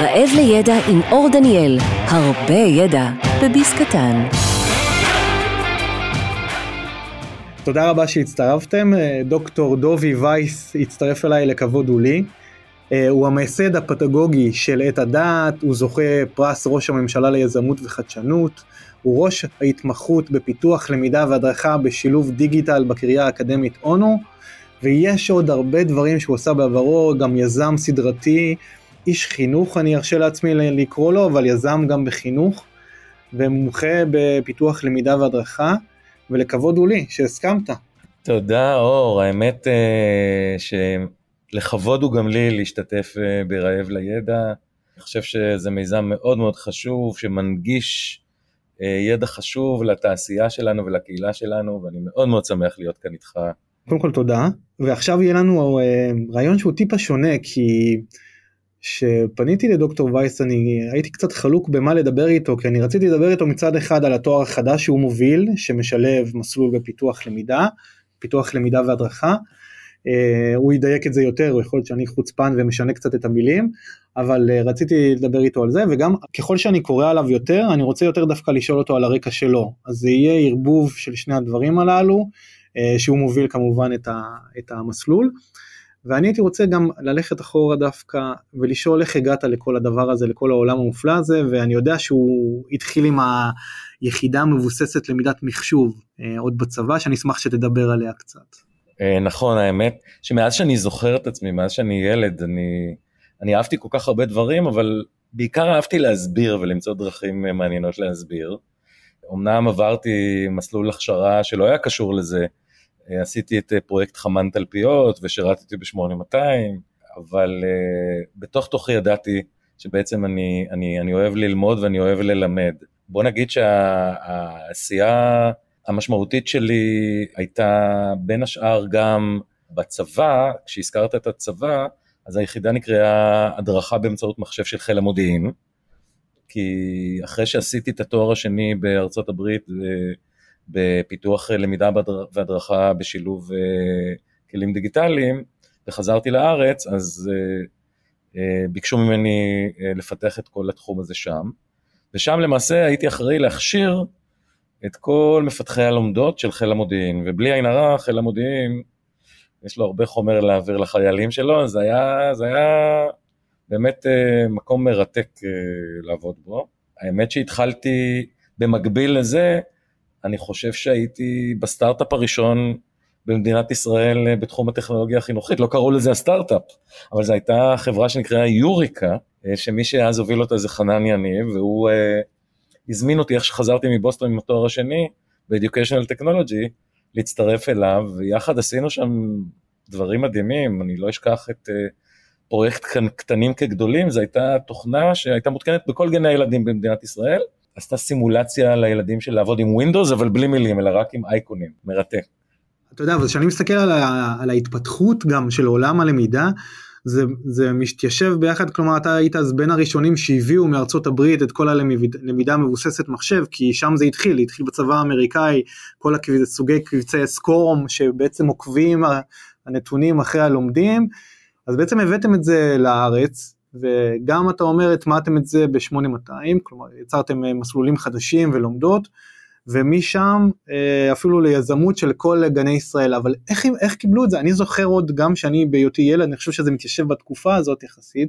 רעב לידע עם אור דניאל, הרבה ידע בביס קטן. תודה רבה שהצטרפתם, דוקטור דובי וייס הצטרף אליי לכבוד הוא לי. הוא המייסד הפדגוגי של עת הדעת, הוא זוכה פרס ראש הממשלה ליזמות וחדשנות, הוא ראש ההתמחות בפיתוח למידה והדרכה בשילוב דיגיטל בקריה האקדמית אונו, ויש עוד הרבה דברים שהוא עשה בעברו, גם יזם סדרתי, איש חינוך אני ארשה לעצמי לקרוא לו, אבל יזם גם בחינוך, ומומחה בפיתוח למידה והדרכה, ולכבוד הוא לי שהסכמת. תודה אור, האמת אה, שלכבוד הוא גם לי להשתתף אה, ברעב לידע. אני חושב שזה מיזם מאוד מאוד חשוב שמנגיש אה, ידע חשוב לתעשייה שלנו ולקהילה שלנו, ואני מאוד מאוד שמח להיות כאן איתך. קודם כל תודה, ועכשיו יהיה לנו רעיון שהוא טיפה שונה, כי כשפניתי לדוקטור וייס אני הייתי קצת חלוק במה לדבר איתו כי אני רציתי לדבר איתו מצד אחד על התואר החדש שהוא מוביל שמשלב מסלול בפיתוח למידה, פיתוח למידה והדרכה. Uh, הוא ידייק את זה יותר, יכול להיות שאני חוצפן ומשנה קצת את המילים, אבל uh, רציתי לדבר איתו על זה וגם ככל שאני קורא עליו יותר אני רוצה יותר דווקא לשאול אותו על הרקע שלו, אז זה יהיה ערבוב של שני הדברים הללו, uh, שהוא מוביל כמובן את, ה, את המסלול. ואני הייתי רוצה גם ללכת אחורה דווקא ולשאול איך הגעת לכל הדבר הזה, לכל העולם המופלא הזה, ואני יודע שהוא התחיל עם היחידה המבוססת למידת מחשוב אה, עוד בצבא, שאני אשמח שתדבר עליה קצת. אה, נכון, האמת שמאז שאני זוכר את עצמי, מאז שאני ילד, אני, אני אהבתי כל כך הרבה דברים, אבל בעיקר אהבתי להסביר ולמצוא דרכים אה, מעניינות להסביר. אמנם עברתי מסלול הכשרה שלא היה קשור לזה, עשיתי את אה, פרויקט חמן תלפיות ושירתתי ב-8200, אבל uh, בתוך תוכי ידעתי שבעצם אני, אני, אני אוהב ללמוד ואני אוהב ללמד. בוא נגיד שהעשייה המשמעותית שלי הייתה בין השאר גם בצבא, כשהזכרת את הצבא, אז היחידה נקראה הדרכה באמצעות מחשב של חיל המודיעין, כי אחרי שעשיתי את התואר השני בארצות הברית, בפיתוח למידה והדרכה בשילוב אה, כלים דיגיטליים, וחזרתי לארץ, אז אה, אה, ביקשו ממני לפתח את כל התחום הזה שם. ושם למעשה הייתי אחראי להכשיר את כל מפתחי הלומדות של חיל המודיעין, ובלי עין הרע, חיל המודיעין, יש לו הרבה חומר להעביר לחיילים שלו, אז זה היה, זה היה באמת מקום מרתק לעבוד בו. האמת שהתחלתי במקביל לזה, אני חושב שהייתי בסטארט-אפ הראשון במדינת ישראל אה, בתחום הטכנולוגיה החינוכית, לא קראו לזה הסטארט-אפ, אבל זו הייתה חברה שנקראה יוריקה, אה, שמי שאז הוביל אותה זה חנן יניב, והוא uh, הזמין אותי איך שחזרתי מבוסטון עם התואר השני ב-Educational Technology, להצטרף אליו, ויחד עשינו שם דברים מדהימים, אני לא אשכח את uh, פרויקט קטנים כגדולים, זו הייתה תוכנה שהייתה מותקנת בכל גני הילדים במדינת ישראל, עשתה סימולציה לילדים של לעבוד עם ווינדוס אבל בלי מילים אלא רק עם אייקונים, מרתק. אתה יודע, אבל כשאני מסתכל על, ה, על ההתפתחות גם של עולם הלמידה, זה, זה מתיישב ביחד, כלומר אתה היית אז בין הראשונים שהביאו מארצות הברית את כל הלמידה המבוססת מחשב, כי שם זה התחיל, התחיל בצבא האמריקאי, כל הסוגי קבצי סקורם שבעצם עוקבים הנתונים אחרי הלומדים, אז בעצם הבאתם את זה לארץ, וגם אתה אומר הטמעתם את זה ב-8200, כלומר יצרתם אה, מסלולים חדשים ולומדות, ומשם אה, אפילו ליזמות של כל גני ישראל, אבל איך, איך קיבלו את זה? אני זוכר עוד גם שאני בהיותי ילד, אני חושב שזה מתיישב בתקופה הזאת יחסית,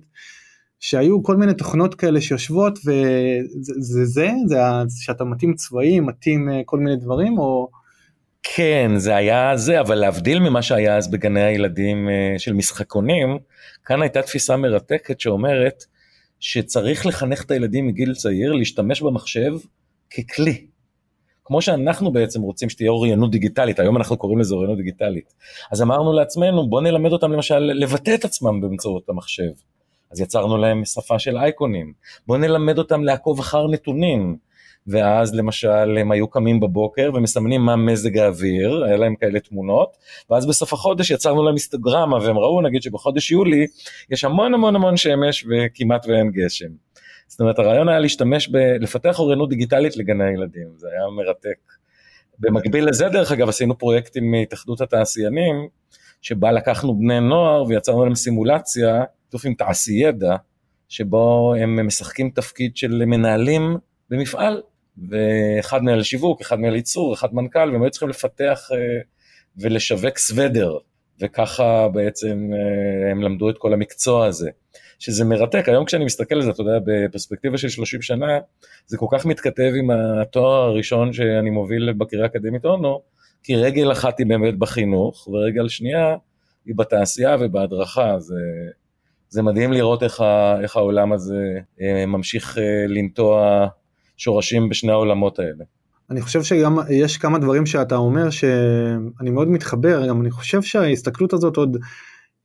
שהיו כל מיני תוכנות כאלה שיושבות וזה זה, זה, זה שאתה מתאים צבעים, מתאים אה, כל מיני דברים, או... כן, זה היה זה, אבל להבדיל ממה שהיה אז בגני הילדים של משחקונים, כאן הייתה תפיסה מרתקת שאומרת שצריך לחנך את הילדים מגיל צעיר להשתמש במחשב ככלי. כמו שאנחנו בעצם רוצים שתהיה אוריינות דיגיטלית, היום אנחנו קוראים לזה אוריינות דיגיטלית. אז אמרנו לעצמנו, בוא נלמד אותם למשל לבטא את עצמם באמצעות המחשב. אז יצרנו להם שפה של אייקונים. בוא נלמד אותם לעקוב אחר נתונים. ואז למשל הם היו קמים בבוקר ומסמנים מה מזג האוויר, היה להם כאלה תמונות, ואז בסוף החודש יצרנו להם היסטוגרמה והם ראו נגיד שבחודש יולי יש המון המון המון שמש וכמעט ואין גשם. זאת אומרת הרעיון היה להשתמש ב... לפתח אוריינות דיגיטלית לגני הילדים, זה היה מרתק. במקביל לזה דרך אגב עשינו פרויקטים מהתאחדות התעשיינים, שבה לקחנו בני נוער ויצרנו להם סימולציה, שיתוף עם תעשי ידע, שבו הם משחקים תפקיד של מנהלים במפעל, ואחד מנהל שיווק, אחד מנהל ייצור, אחד מנכ"ל, והם היו צריכים לפתח אה, ולשווק סוודר, וככה בעצם אה, הם למדו את כל המקצוע הזה. שזה מרתק, היום כשאני מסתכל על זה, אתה יודע, בפרספקטיבה של 30 שנה, זה כל כך מתכתב עם התואר הראשון שאני מוביל בקריאה האקדמית אונו, כי רגל אחת היא באמת בחינוך, ורגל שנייה היא בתעשייה ובהדרכה, זה, זה מדהים לראות איך, ה, איך העולם הזה אה, ממשיך לנטוע שורשים בשני העולמות האלה. אני חושב שגם יש כמה דברים שאתה אומר שאני מאוד מתחבר, גם אני חושב שההסתכלות הזאת עוד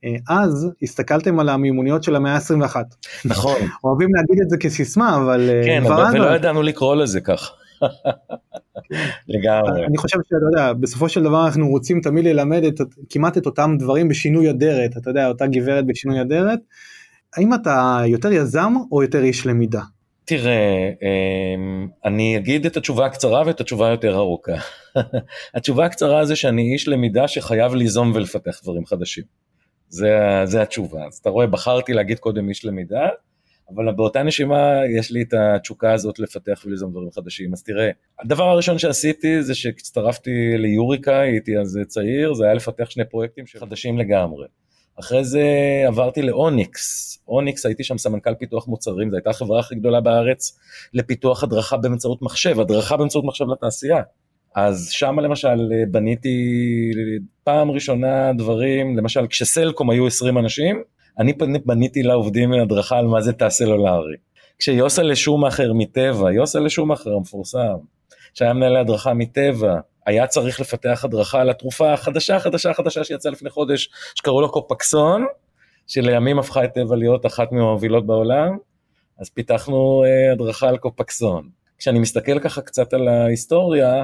אה, אז הסתכלתם על המימוניות של המאה ה-21. נכון. אוהבים להגיד את זה כסיסמה, אבל כן, כבר אז... כן, ולא ידענו לקרוא לזה כך. לגמרי. אני חושב שאתה יודע, בסופו של דבר אנחנו רוצים תמיד ללמד את, כמעט את אותם דברים בשינוי אדרת, אתה יודע, אותה גברת בשינוי אדרת. האם אתה יותר יזם או יותר איש למידה? תראה, אמ, אני אגיד את התשובה הקצרה ואת התשובה היותר ארוכה. התשובה הקצרה זה שאני איש למידה שחייב ליזום ולפתח דברים חדשים. זה, זה התשובה. אז אתה רואה, בחרתי להגיד קודם איש למידה, אבל באותה נשימה יש לי את התשוקה הזאת לפתח וליזום דברים חדשים. אז תראה, הדבר הראשון שעשיתי זה שהצטרפתי ליוריקה, הייתי אז צעיר, זה היה לפתח שני פרויקטים חדשים לגמרי. אחרי זה עברתי לאוניקס, אוניקס הייתי שם סמנכ"ל פיתוח מוצרים, זו הייתה החברה הכי גדולה בארץ לפיתוח הדרכה באמצעות מחשב, הדרכה באמצעות מחשב לתעשייה. אז שם למשל בניתי פעם ראשונה דברים, למשל כשסלקום היו 20 אנשים, אני בניתי לעובדים הדרכה על מה זה תא סלולרי. כשיוסלה שומאחר מטבע, יוסלה שומאחר המפורסם, שהיה מנהל הדרכה מטבע, היה צריך לפתח הדרכה על התרופה החדשה, חדשה, חדשה שיצאה לפני חודש, שקראו לה קופקסון, שלימים הפכה את טבע להיות אחת מהמובילות בעולם, אז פיתחנו אה, הדרכה על קופקסון. כשאני מסתכל ככה קצת על ההיסטוריה,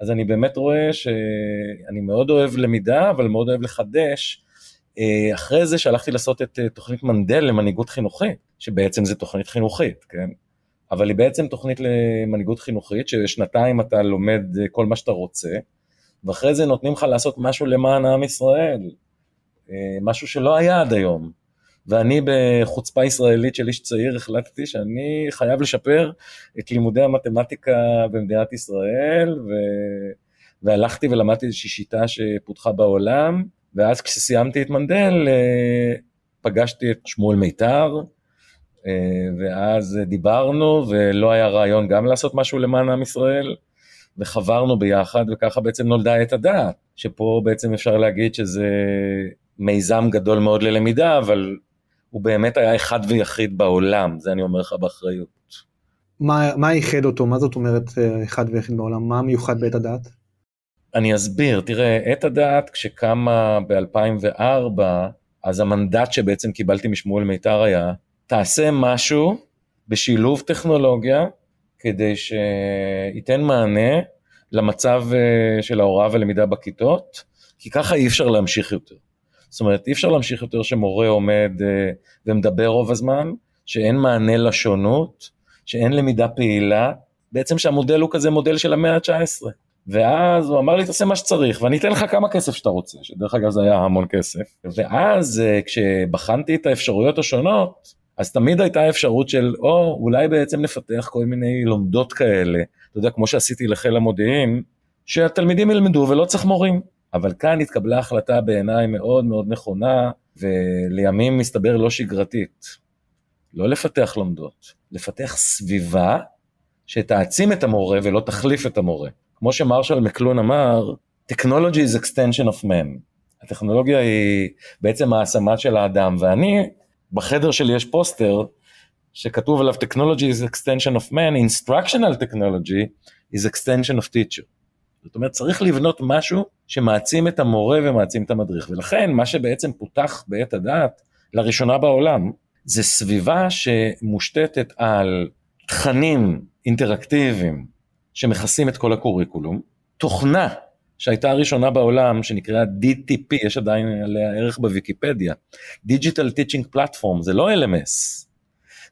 אז אני באמת רואה שאני מאוד אוהב למידה, אבל מאוד אוהב לחדש. אה, אחרי זה שהלכתי לעשות את אה, תוכנית מנדל למנהיגות חינוכית, שבעצם זה תוכנית חינוכית, כן? אבל היא בעצם תוכנית למנהיגות חינוכית, ששנתיים אתה לומד אה, כל מה שאתה רוצה, ואחרי זה נותנים לך לעשות משהו למען עם ישראל, משהו שלא היה עד היום. ואני בחוצפה ישראלית של איש צעיר החלטתי שאני חייב לשפר את לימודי המתמטיקה במדינת ישראל, ו... והלכתי ולמדתי איזושהי שיטה שפותחה בעולם, ואז כשסיימתי את מנדל אה, פגשתי את שמואל מיתר, אה, ואז דיברנו ולא היה רעיון גם לעשות משהו למען עם ישראל, וחברנו ביחד וככה בעצם נולדה את הדעת, שפה בעצם אפשר להגיד שזה מיזם גדול מאוד ללמידה, אבל הוא באמת היה אחד ויחיד בעולם, זה אני אומר לך באחריות. מה, מה ייחד אותו? מה זאת אומרת אה, אחד ויחיד בעולם? מה מיוחד בעת הדעת? אני אסביר, תראה, עת הדעת כשקמה ב-2004, אז המנדט שבעצם קיבלתי משמואל מיתר היה, תעשה משהו בשילוב טכנולוגיה, כדי שייתן מענה למצב אה, של ההוראה ולמידה בכיתות, כי ככה אי אפשר להמשיך יותר. זאת אומרת, אי אפשר להמשיך יותר שמורה עומד אה, ומדבר רוב הזמן, שאין מענה לשונות, שאין למידה פעילה, בעצם שהמודל הוא כזה מודל של המאה ה-19. ואז הוא אמר לי תעשה מה שצריך ואני אתן לך כמה כסף שאתה רוצה, שדרך אגב זה היה המון כסף. ואז אה, כשבחנתי את האפשרויות השונות, אז תמיד הייתה אפשרות של או אולי בעצם נפתח כל מיני לומדות כאלה, אתה יודע כמו שעשיתי לחיל המודיעין, שהתלמידים ילמדו ולא צריך מורים. אבל כאן התקבלה החלטה בעיניי מאוד מאוד נכונה, ולימים מסתבר לא שגרתית. לא לפתח לומדות, לפתח סביבה שתעצים את המורה ולא תחליף את המורה. כמו שמרשל מקלון אמר, technology is extension of man. הטכנולוגיה היא בעצם העצמה של האדם, ואני, בחדר שלי יש פוסטר שכתוב עליו technology is extension of man, instructional technology is extension of teacher. זאת אומרת, צריך לבנות משהו שמעצים את המורה ומעצים את המדריך, ולכן מה שבעצם פותח בעת הדעת, לראשונה בעולם, זה סביבה שמושתתת על תכנים אינטראקטיביים שמכסים את כל הקוריקולום, תוכנה שהייתה הראשונה בעולם שנקראה DTP, יש עדיין עליה ערך בוויקיפדיה, Digital Teaching Platform, זה לא LMS,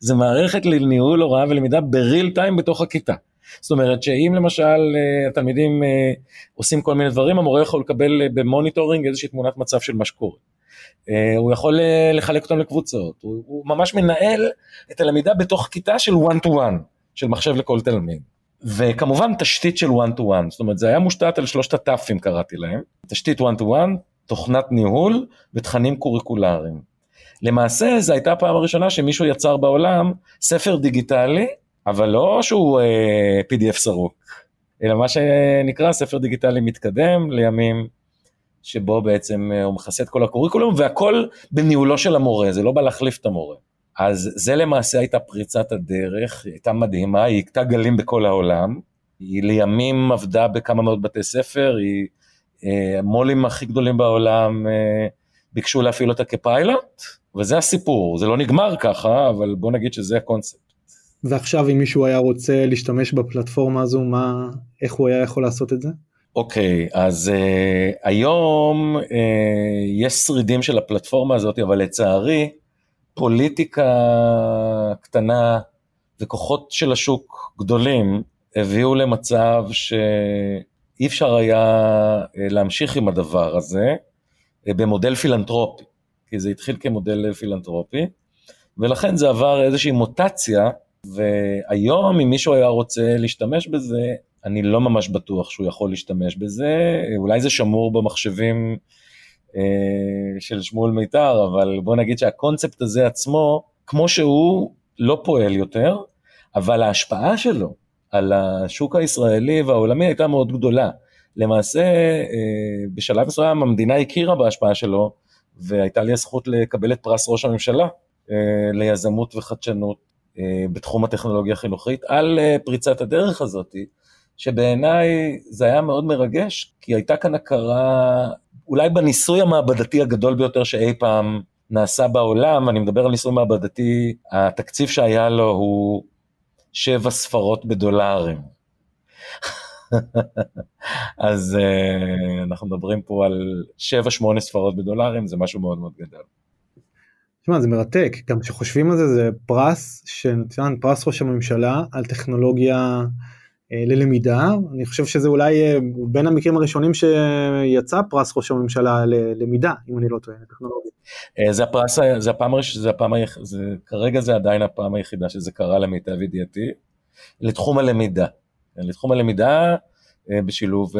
זה מערכת לניהול הוראה ולמידה ב real time בתוך הכיתה. זאת אומרת שאם למשל אה, התלמידים אה, עושים כל מיני דברים, המורה יכול לקבל אה, ב monitoring איזושהי תמונת מצב של מה שקורה. הוא יכול לחלק אותם לקבוצות, הוא, הוא ממש מנהל את הלמידה בתוך כיתה של one to one, של מחשב לכל תלמיד. וכמובן תשתית של one to one, זאת אומרת זה היה מושתת על שלושת הטאפים קראתי להם, תשתית one to one, תוכנת ניהול ותכנים קוריקולריים. למעשה זו הייתה הפעם הראשונה שמישהו יצר בעולם ספר דיגיטלי, אבל לא שהוא אה, PDF סרוק, אלא מה שנקרא ספר דיגיטלי מתקדם לימים שבו בעצם אה, הוא מכסה את כל הקוריקולום והכל בניהולו של המורה, זה לא בא להחליף את המורה. אז זה למעשה הייתה פריצת הדרך, היא הייתה מדהימה, היא הכתה גלים בכל העולם, היא לימים עבדה בכמה מאות בתי ספר, היא אה, המו"לים הכי גדולים בעולם אה, ביקשו להפעיל אותה כפיילוט, וזה הסיפור, זה לא נגמר ככה, אבל בוא נגיד שזה הקונספט. ועכשיו אם מישהו היה רוצה להשתמש בפלטפורמה הזו, מה, איך הוא היה יכול לעשות את זה? אוקיי, okay, אז uh, היום uh, יש שרידים של הפלטפורמה הזאת, אבל לצערי, פוליטיקה קטנה וכוחות של השוק גדולים הביאו למצב שאי אפשר היה uh, להמשיך עם הדבר הזה uh, במודל פילנטרופי, כי זה התחיל כמודל פילנטרופי, ולכן זה עבר איזושהי מוטציה, והיום אם מישהו היה רוצה להשתמש בזה, אני לא ממש בטוח שהוא יכול להשתמש בזה, אולי זה שמור במחשבים אה, של שמואל מיתר, אבל בוא נגיד שהקונספט הזה עצמו, כמו שהוא, לא פועל יותר, אבל ההשפעה שלו על השוק הישראלי והעולמי הייתה מאוד גדולה. למעשה, אה, בשלב מסוים המדינה הכירה בהשפעה שלו, והייתה לי הזכות לקבל את פרס ראש הממשלה אה, ליזמות וחדשנות אה, בתחום הטכנולוגיה החינוכית, על אה, פריצת הדרך הזאתי. שבעיניי זה היה מאוד מרגש, כי הייתה כאן הכרה, אולי בניסוי המעבדתי הגדול ביותר שאי פעם נעשה בעולם, אני מדבר על ניסוי מעבדתי, התקציב שהיה לו הוא שבע ספרות בדולרים. אז uh, אנחנו מדברים פה על שבע שמונה ספרות בדולרים, זה משהו מאוד מאוד גדול. תשמע, זה מרתק, גם כשחושבים על זה, זה פרס, שנתן פרס ראש הממשלה על טכנולוגיה ללמידה אני חושב שזה אולי אה, בין המקרים הראשונים שיצא פרס ראש הממשלה ללמידה אם אני לא טועה טכנולוגיה. אה, זה הפרס זה הפעם הראשונה זה זה כרגע זה עדיין הפעם היחידה שזה קרה למיטב ידיעתי לתחום הלמידה לתחום הלמידה בשילוב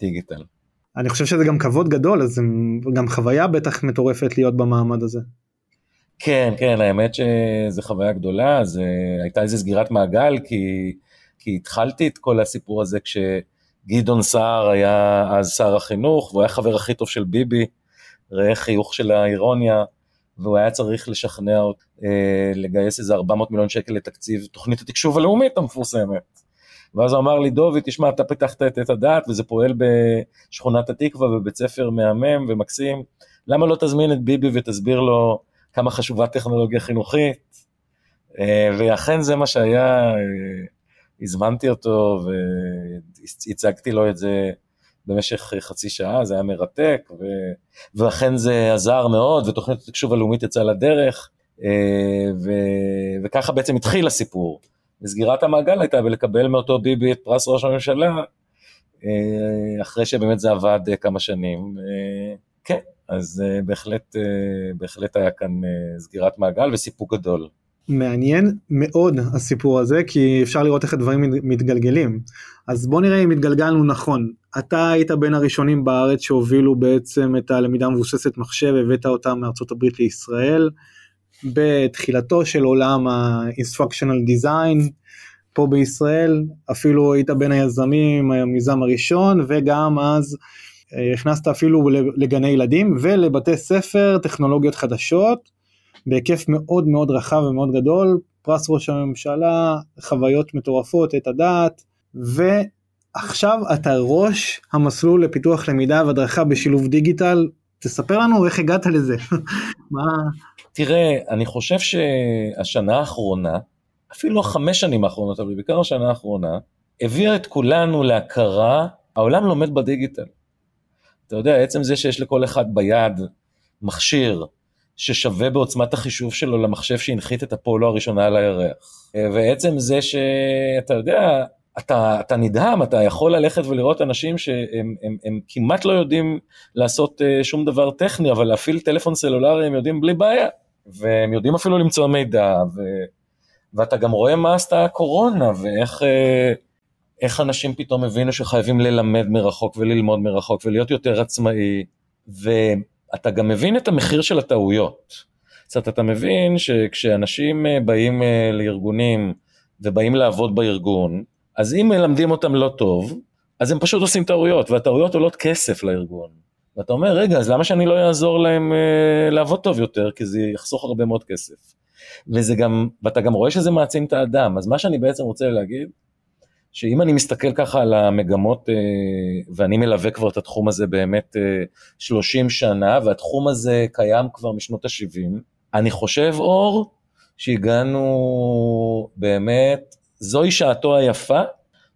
דיגיטל. אני חושב שזה גם כבוד גדול אז גם חוויה בטח מטורפת להיות במעמד הזה. כן, כן, האמת שזו חוויה גדולה, זה הייתה איזו סגירת מעגל, כי, כי התחלתי את כל הסיפור הזה כשגדעון סער היה אז שר החינוך, והוא היה חבר הכי טוב של ביבי, ראה חיוך של האירוניה, והוא היה צריך לשכנע אותי אה, לגייס איזה 400 מיליון שקל לתקציב תוכנית התקשוב הלאומית המפורסמת. ואז הוא אמר לי, דובי, תשמע, אתה פתחת את, את הדעת וזה פועל בשכונת התקווה בבית ספר מהמם ומקסים, למה לא תזמין את ביבי ותסביר לו כמה חשובה טכנולוגיה חינוכית, אה, ואכן זה מה שהיה, אה, הזמנתי אותו והצגתי לו את זה במשך חצי שעה, זה היה מרתק, ו... ואכן זה עזר מאוד, ותוכנית התקשוב הלאומית יצאה לדרך, אה, ו... וככה בעצם התחיל הסיפור. וסגירת המעגל הייתה בלקבל מאותו ביבי את פרס ראש הממשלה, אחרי שבאמת זה עבד כמה שנים. כן, אז uh, בהחלט, uh, בהחלט היה כאן uh, סגירת מעגל וסיפוק גדול. מעניין מאוד הסיפור הזה כי אפשר לראות איך הדברים מתגלגלים. אז בוא נראה אם התגלגלנו נכון. אתה היית בין הראשונים בארץ שהובילו בעצם את הלמידה המבוססת מחשב הבאת אותה מארצות הברית לישראל. בתחילתו של עולם ה-instructional design פה בישראל אפילו היית בין היזמים המיזם הראשון וגם אז הכנסת אפילו לגני ילדים ולבתי ספר טכנולוגיות חדשות בהיקף מאוד מאוד רחב ומאוד גדול, פרס ראש הממשלה, חוויות מטורפות, את הדעת, ועכשיו אתה ראש המסלול לפיתוח למידה והדרכה בשילוב דיגיטל, תספר לנו איך הגעת לזה. מה... תראה, אני חושב שהשנה האחרונה, אפילו החמש שנים האחרונות, אבל בעיקר השנה האחרונה, הביאה את כולנו להכרה, העולם לומד בדיגיטל. אתה יודע, עצם זה שיש לכל אחד ביד מכשיר ששווה בעוצמת החישוב שלו למחשב שהנחית את הפולו הראשונה על הירח. ועצם זה שאתה יודע, אתה, אתה נדהם, אתה יכול ללכת ולראות אנשים שהם הם, הם כמעט לא יודעים לעשות uh, שום דבר טכני, אבל להפעיל טלפון סלולרי הם יודעים בלי בעיה, והם יודעים אפילו למצוא מידע, ו, ואתה גם רואה מה עשתה הקורונה, ואיך uh, איך אנשים פתאום הבינו שחייבים ללמד מרחוק וללמוד מרחוק ולהיות יותר עצמאי, ואתה גם מבין את המחיר של הטעויות. אומרת, אתה מבין שכשאנשים אה, באים לארגונים ובאים לעבוד בארגון, אז אם מלמדים אותם לא טוב, אז הם פשוט עושים טעויות, והטעויות עולות כסף לארגון. ואתה אומר, רגע, אז למה שאני לא אעזור להם אה, לעבוד טוב יותר, כי זה יחסוך הרבה מאוד כסף. וזה גם, ואתה גם רואה שזה מעצים את האדם, אז מה שאני בעצם רוצה להגיד, שאם אני מסתכל ככה על המגמות, אה, ואני מלווה כבר את התחום הזה באמת אה, 30 שנה, והתחום הזה קיים כבר משנות ה-70, אני חושב, אור, שהגענו באמת זוהי שעתו היפה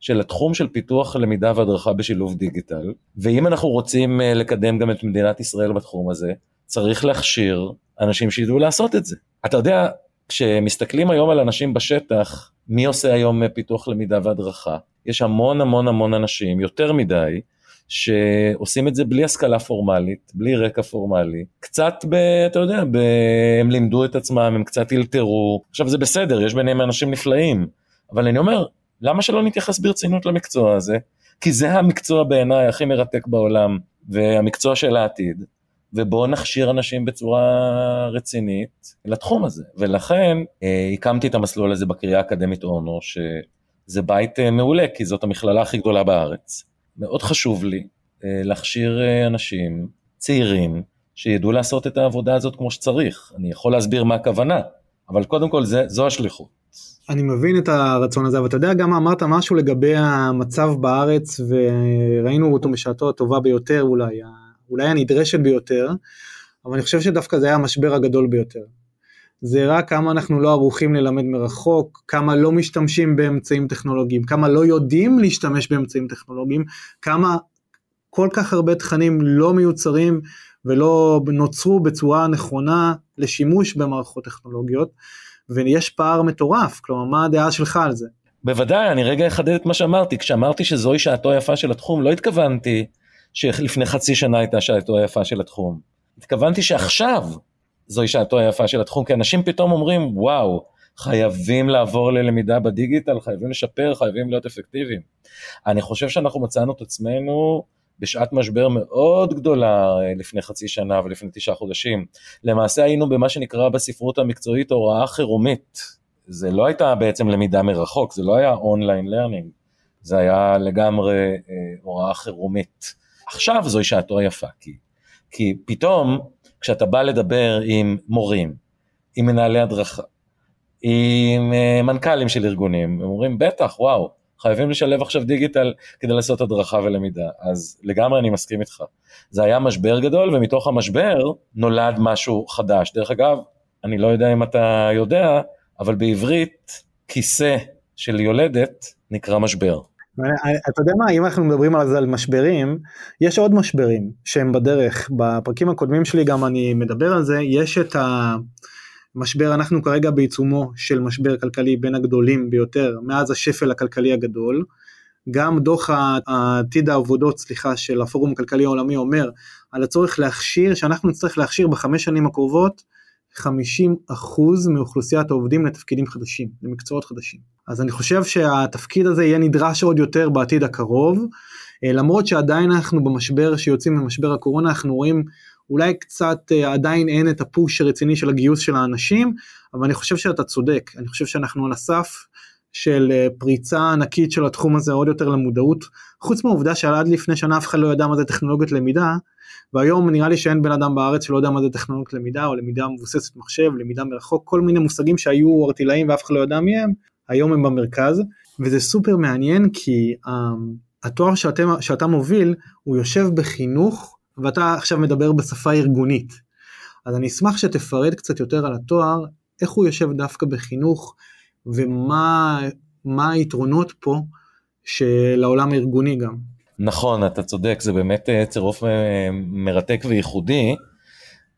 של התחום של פיתוח למידה והדרכה בשילוב דיגיטל, ואם אנחנו רוצים אה, לקדם גם את מדינת ישראל בתחום הזה, צריך להכשיר אנשים שידעו לעשות את זה. אתה יודע, כשמסתכלים היום על אנשים בשטח, מי עושה היום אה, פיתוח למידה והדרכה? יש המון המון המון אנשים, יותר מדי, שעושים את זה בלי השכלה פורמלית, בלי רקע פורמלי, קצת, ב, אתה יודע, ב, הם לימדו את עצמם, הם קצת אלתרו, עכשיו זה בסדר, יש ביניהם אנשים נפלאים, אבל אני אומר, למה שלא נתייחס ברצינות למקצוע הזה? כי זה המקצוע בעיניי הכי מרתק בעולם, והמקצוע של העתיד, ובואו נכשיר אנשים בצורה רצינית לתחום הזה. ולכן אה, הקמתי את המסלול הזה בקריאה האקדמית אונו, שזה בית אה, מעולה, כי זאת המכללה הכי גדולה בארץ. מאוד חשוב לי אה, להכשיר אה, אנשים צעירים שידעו לעשות את העבודה הזאת כמו שצריך. אני יכול להסביר מה הכוונה, אבל קודם כל זה, זו השליחות. אני מבין את הרצון הזה, אבל אתה יודע גם אמרת משהו לגבי המצב בארץ וראינו אותו בשעתו הטובה ביותר אולי, אולי הנדרשת ביותר, אבל אני חושב שדווקא זה היה המשבר הגדול ביותר. זה הראה כמה אנחנו לא ערוכים ללמד מרחוק, כמה לא משתמשים באמצעים טכנולוגיים, כמה לא יודעים להשתמש באמצעים טכנולוגיים, כמה כל כך הרבה תכנים לא מיוצרים ולא נוצרו בצורה נכונה לשימוש במערכות טכנולוגיות. ויש פער מטורף, כלומר מה הדעה שלך על זה? בוודאי, אני רגע אחדד את מה שאמרתי, כשאמרתי שזוהי שעתו היפה של התחום, לא התכוונתי שלפני חצי שנה הייתה שעתו היפה של התחום. התכוונתי שעכשיו זוהי שעתו היפה של התחום, כי אנשים פתאום אומרים, וואו, חייבים לעבור ללמידה בדיגיטל, חייבים לשפר, חייבים להיות אפקטיביים. אני חושב שאנחנו מצאנו את עצמנו בשעת משבר מאוד גדולה אה, לפני חצי שנה ולפני תשעה חודשים. למעשה היינו במה שנקרא בספרות המקצועית הוראה חירומית. זה לא הייתה בעצם למידה מרחוק, זה לא היה online learning, זה היה לגמרי אה, הוראה חירומית. עכשיו זוהי שעתו היפה, כי, כי פתאום כשאתה בא לדבר עם מורים, עם מנהלי הדרכה, עם אה, מנכ"לים של ארגונים, הם אומרים בטח, וואו, חייבים לשלב עכשיו דיגיטל כדי לעשות הדרכה ולמידה, אז לגמרי אני מסכים איתך. זה היה משבר גדול, ומתוך המשבר נולד משהו חדש. דרך אגב, אני לא יודע אם אתה יודע, אבל בעברית כיסא של יולדת נקרא משבר. אתה יודע מה, אם אנחנו מדברים על זה על משברים, יש עוד משברים שהם בדרך. בפרקים הקודמים שלי גם אני מדבר על זה, יש את ה... משבר, אנחנו כרגע בעיצומו של משבר כלכלי בין הגדולים ביותר מאז השפל הכלכלי הגדול. גם דוח עתיד העבודות, סליחה, של הפורום הכלכלי העולמי אומר על הצורך להכשיר, שאנחנו נצטרך להכשיר בחמש שנים הקרובות 50% מאוכלוסיית העובדים לתפקידים חדשים, למקצועות חדשים. אז אני חושב שהתפקיד הזה יהיה נדרש עוד יותר בעתיד הקרוב, אה, למרות שעדיין אנחנו במשבר שיוצאים ממשבר הקורונה, אנחנו רואים אולי קצת אה, עדיין אין את הפוש הרציני של הגיוס של האנשים, אבל אני חושב שאתה צודק, אני חושב שאנחנו על הסף של אה, פריצה ענקית של התחום הזה עוד יותר למודעות, חוץ מהעובדה שעד לפני שנה אף אחד לא ידע מה זה טכנולוגיות למידה, והיום נראה לי שאין בן אדם בארץ שלא יודע מה זה טכנולוגיות למידה או למידה מבוססת מחשב, למידה מרחוק, כל מיני מושגים שהיו ארטילאיים ואף אחד לא ידע מהם, היום הם במרכז, וזה סופר מעניין כי um, התואר שאתה, שאתה מוביל הוא יושב בחינוך ואתה עכשיו מדבר בשפה ארגונית. אז אני אשמח שתפרט קצת יותר על התואר, איך הוא יושב דווקא בחינוך, ומה היתרונות פה של העולם הארגוני גם. נכון, אתה צודק, זה באמת אה, צירוף אה, מרתק וייחודי.